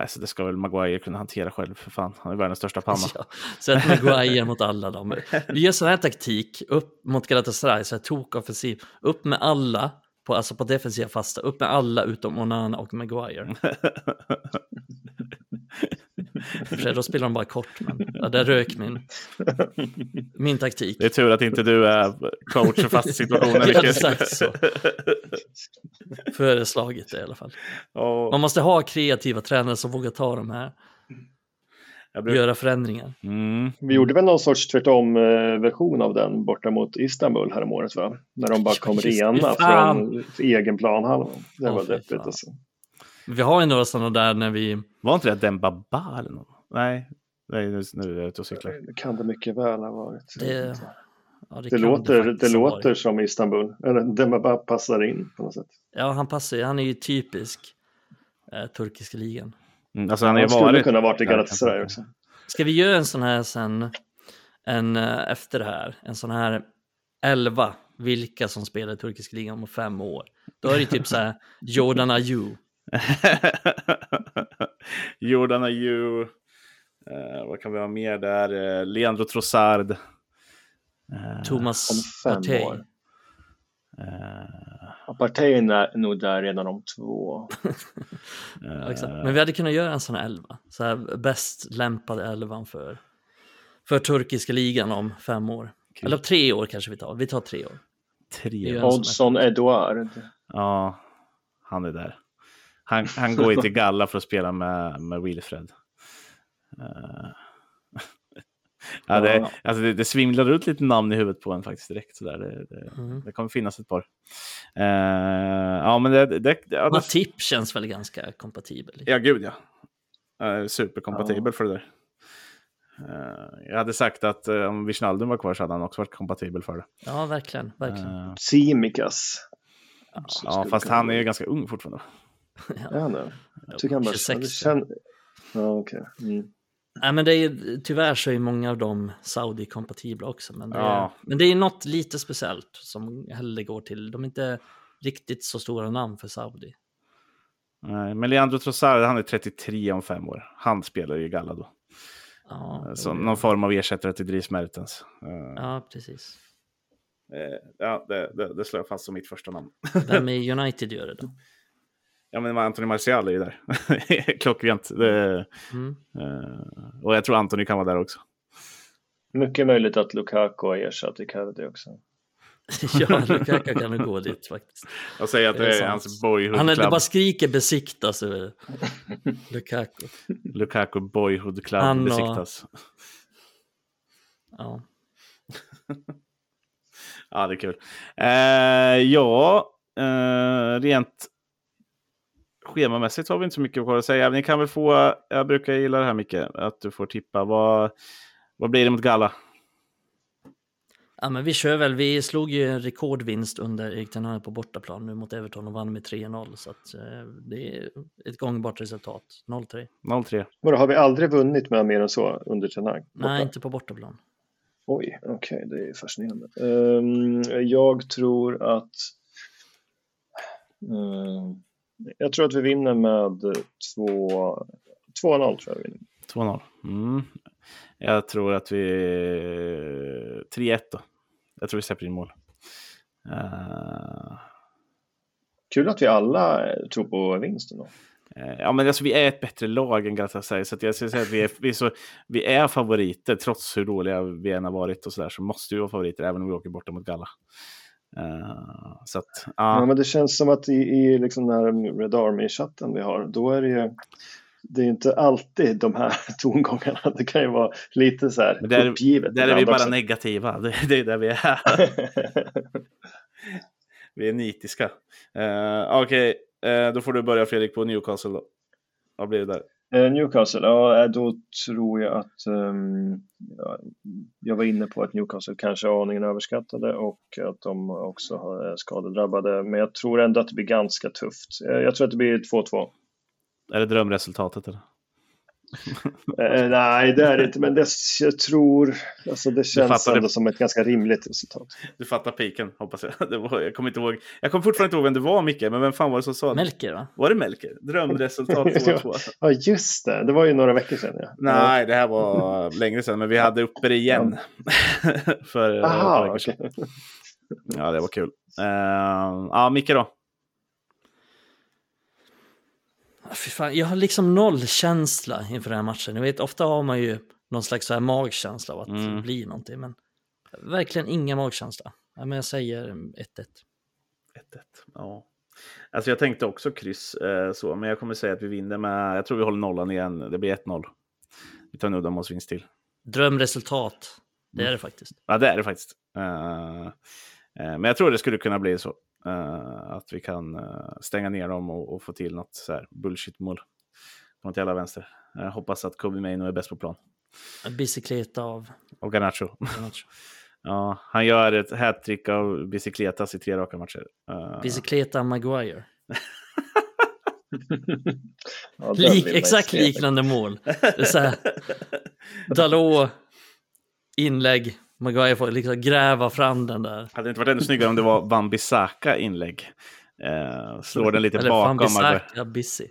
Alltså, det ska väl Maguire kunna hantera själv för fan. Han är världens största panna. Ja, Sätt Maguire mot alla dem. Vi gör sån här taktik, upp mot Galatasaray, så här tokoffensiv. Upp med alla, på, alltså på defensiva fasta, upp med alla utom Onana och Maguire. För sig, Då spelar de bara kort, men ja, där rök min, min taktik. Det är tur att inte du är coach för fast situationen. Jag hade sagt så. Föreslagit det i alla fall. Och Man måste ha kreativa tränare som vågar ta de här, brukar... göra förändringar. mm. Vi gjorde väl någon sorts tvärtom-version av den borta mot Istanbul häromåret va? När de bara kom det. rena från egen planhalva. Det Åh, var deppigt alltså. Vi har ju några sådana där när vi... Var inte det Dembaba eller någon? Nej, Nej nu, nu är jag ute och cyklar. Det kan det mycket väl ha varit. Det, ja, Det, kan låter, det, ha låter varit. som Istanbul. Eller den bara passar in på något sätt. Ja, han passar. Han är ju typisk eh, turkiska ligan. Mm, alltså han Han skulle varit... kunna varit i Galatasaray också. Ska vi göra en sån här sen, en, eh, efter det här, en sån här 11, vilka som spelar i turkiska ligan om fem år. Då är det typ så här Jordan Ayew. Jordan Ayew. Eh, vad kan vi ha mer där? Eh, Leandro Trossard. Eh, Thomas om fem Partey. År. eh, Apartheiden är nog där redan om två. Exakt. Men vi hade kunnat göra en sån här 11. Så här bäst lämpade 11 för, för turkiska ligan om fem år. Kul. Eller tre år kanske vi tar. Vi tar tre år. tre. Oddson Edouard. Ja, han är där. Han, han går ju till Galla för att spela med, med Wilfred. Eh, ja, det, Ja. alltså det, det svimlar ut lite namn i huvudet på en faktiskt direkt. Sådär. Det, det, Mm. det kommer finnas ett par. Eh, ja, men det... det, det ja, det Matip känns väl ganska kompatibel. ja, gud ja. Uh, superkompatibel för det där. Eh, jag hade sagt att eh, om Wijnaldum var kvar så hade han också varit kompatibel för det. Ja, verkligen. verkligen. Simikas. Ja, skulle fast han är ju ganska ung fortfarande. Han det? Jag tycker han bara... 26. det känn- Ja, okej. Mm. Nej, men det är, tyvärr så är många av dem Saudi-kompatibla också. Men det, Ja. är, men det är något lite speciellt som hellre går till. De är inte riktigt så stora namn för Saudi. Nej, men Leandro Trossard, han är 33 om fem år. Han spelar i Galla då. Ja, Så jo, någon form av ersättare till Dries Mertens. Eh, ja precis. eh, ja, det, det, det slår jag fast som mitt första namn. Vem i United gör det då? Ja, men Anthony Martial är ju där. Klockrent. Det, Mm. eh, och jag tror Anthony kan vara där också. Mycket möjligt att Lukaku har ersatt Icardi också. ja, Lukaku kan nog gå dit faktiskt. Jag säger att Det är det är hans boyhood Han är, bara skriker besiktas över Lukaku. Lukaku boyhood club Han och- besiktas. Ja. Ja, det är kul. Eh, ja, eh, rent schemamässigt har vi inte så mycket kvar att säga. Ni kan väl få, jag brukar gilla det här mycket, att du får tippa. Vad, vad blir det mot Galla? ja, men vi kör väl. Vi slog ju en rekordvinst under Erik Ten på bortaplan nu mot Everton och vann med 3-0. Så att, eh, det är ett gångbart resultat. 0-3. 0-3. Vadå, har vi aldrig vunnit med mer än så under Ten? Nej, inte på bortaplan. Oj, okej, det är fascinerande. Ehm, jag tror att ehm, jag tror att vi vinner med 2 2-0 tror jag vi vinner. 2-0. Mm. Jag tror att vi... 3-1 då. Jag tror vi släpper in mål. Eh, Kul att vi alla tror på vinsten då. Eh, Ja, men alltså, vi är ett bättre lag än Galatasaray. Så att jag skulle säga att vi är, vi, är så, vi är favoriter. Trots hur dåliga vi än har varit och så där, så måste vi vara favoriter även om vi åker borta mot Galla. Eh, så att, Ja. ja. men det känns som att i, i liksom den här Red Army-chatten vi har, då är det ju det är inte alltid de här tongångarna. Det kan ju vara lite så här Men där, uppgivet. där är vi bara också. negativa. Det, det är där vi är. vi är nitiska. Uh, Okej, eh, då får du börja Fredrik på Newcastle då. Vad blir det där? Eh, Newcastle, ja eh, då tror jag att um, ja, jag var inne på att Newcastle kanske är aningen överskattade och att de också har- är skadedrabbade. Men jag tror ändå att det blir ganska tufft. Jag tror att det blir 2-2. Är det drömresultatet? Eller? Eh, nej, det är det inte, men det, jag tror, alltså det känns ändå det. som ett ganska rimligt resultat. Du fattar piken, hoppas jag. Det var, jag kommer inte ihåg. Jag kommer fortfarande inte ihåg vem det var, Micke, men vem fan var det som sa det? Melker va? Var det Melker? Drömresultat 2-2. Ja, just det, det var ju några veckor sedan. Ja. Nej, det här var längre sedan, men vi hade uppe det igen. För eh, Aha, veckor sedan. okej. Ja, det var kul. Uh, ja, Micke då? Ah, Fy fan, jag har liksom noll känsla inför den här matchen. Jag vet, ofta har man ju någon slags så här magkänsla av att Mm. det blir någonting, men verkligen ingen magkänsla. Ja, men jag säger 1-1. 1-1. Ja. Alltså jag tänkte också kryss, eh, så, men jag kommer säga att vi vinner med, jag tror vi håller nollan igen. Det blir 1-0. Vi tar en uddamålsvinst till. Drömresultat, det är Mm. det faktiskt. Ja, det är det faktiskt. Eh, eh, men jag tror det skulle kunna bli så. Eh, att vi kan eh, stänga ner dem och, och få till något så här bullshit-mål. På något jävla vänster. Jag hoppas att Kobe Maino är bäst på plan. En bicykleta av Och Garnacho. Garnacho. ja, han gör ett hattrick av bicicletas i tre raka matcher. Eh, Bicykleta Maguire. Ja, Lik, exakt liknande mål. Det är så här, Dalot, inlägg, Maguire får liksom gräva fram den där. Hade det inte varit ännu snyggare om det var Van Bissaka inlägg? Eh, slår den lite Eller bakom. Fambisaka Bissi.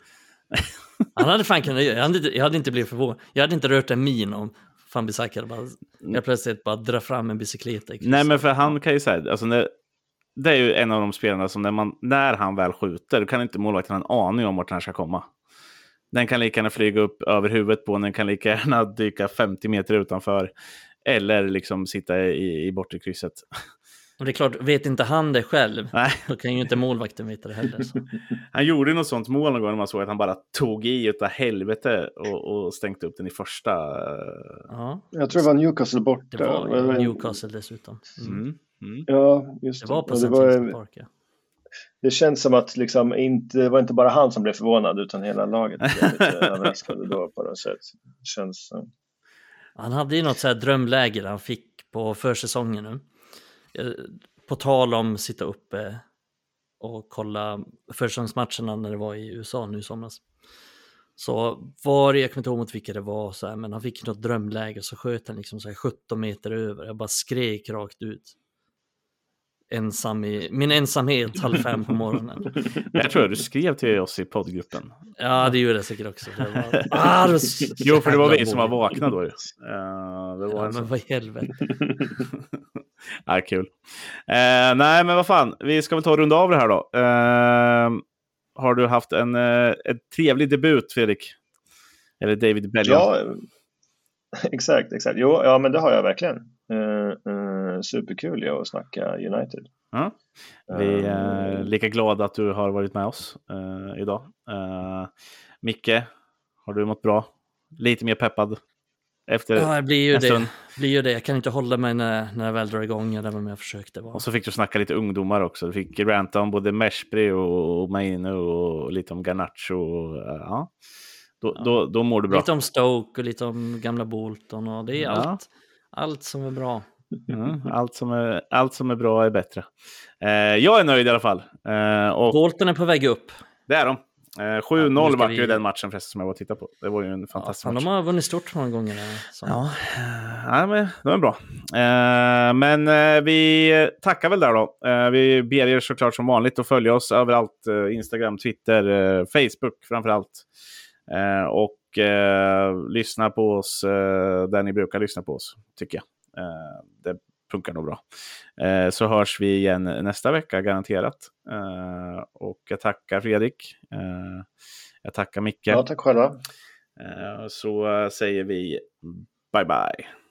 Han hade fan kunnat göra, jag hade, inte- jag hade inte blivit förvånad. Jag hade inte rört en min om Fambisaka hade bara, jag plötsligt bara dra fram en bicykleta. krysset. Nej, men för han kan ju säga, alltså när, det är ju en av de spelarna som när, man, när han väl skjuter, då kan inte målvakten ha en aning om vart den här ska komma. Den kan lika gärna flyga upp över huvudet på, den kan lika gärna dyka 50 meter utanför. Eller liksom sitta i, i bortre krysset. Och det är klart, vet inte han det själv, Nej, då kan ju inte målvakten veta det heller. Så. han gjorde något sånt mål någon gång när man såg att han bara tog i utav helvete och, och stänkte upp den i första. eh, Ja, Jag tror det var Newcastle borta. det var Newcastle dessutom. Mm. Mm. Mm. Ja, just Det var på det, var, Park, ja. det känns som att liksom inte, det var inte bara han som blev förvånad utan hela laget blev lite överraskade då på något sätt. Det känns, eh, han hade ju något så här drömläger han fick på försäsongen nu. Eh, på tal om sitta uppe och kolla försäsongsmatcherna när det var i USA nu i somras. Så var det, jag kommer inte ihåg mot vilka det var, så här, men han fick något drömläge och så sköt han liksom så här 17 meter över. Jag bara skrek rakt ut ensam i min ensamhet halv fem på morgonen. Jag tror du skrev till oss i poddgruppen. Ja, det gjorde jag säkert också. För var... ah, det jo, för det var vi som var vakna då. Uh, det var ja, men vad i helvete. ja, kul. Uh, nej, men vad fan, vi ska väl ta och runda av det här då. Uh, har du haft en, en trevlig debut, Fredrik? Eller David Bellion? Ja, exakt, exakt. Jo, ja, men det har jag verkligen. Superkul att snacka United. Ja. Vi är uh, lika glada att du har varit med oss uh, idag. Uh, Micke, har du mått bra? Lite mer peppad? Efter ja, det blir ju det. blir ju det. Jag kan inte hålla mig när, när jag väl drar igång, eller vad jag försökte vara. Och så fick du snacka lite ungdomar också. Du fick ranta om både Meshbri och Maino och lite om Garnacho. Och, ja. Då, ja. Då, då mår du bra. Lite om Stoke och lite om gamla Bolton och det är ja. allt, allt som är bra. Mm, allt, som är, allt som är bra är bättre. Eh, jag är nöjd i alla fall. Eh, och Bolton är på väg upp. Det är de. Eh, 7-0 ja, var vi... ju den matchen förresten som jag var och tittade på. Det var ju en fantastisk ja, match. De har vunnit stort många gånger. Så. Ja, ja men de är bra. Eh, men eh, vi tackar väl där då. Eh, vi ber er såklart som vanligt att följa oss överallt. Eh, Instagram, Twitter, eh, Facebook framför allt. och lyssna på oss där ni brukar lyssna på oss, tycker jag. Eh, det funkar nog bra. Eh, så hörs vi igen nästa vecka, garanterat. Eh, och jag tackar Fredrik. jag tackar Micke. Ja, tack själva. så säger vi bye bye.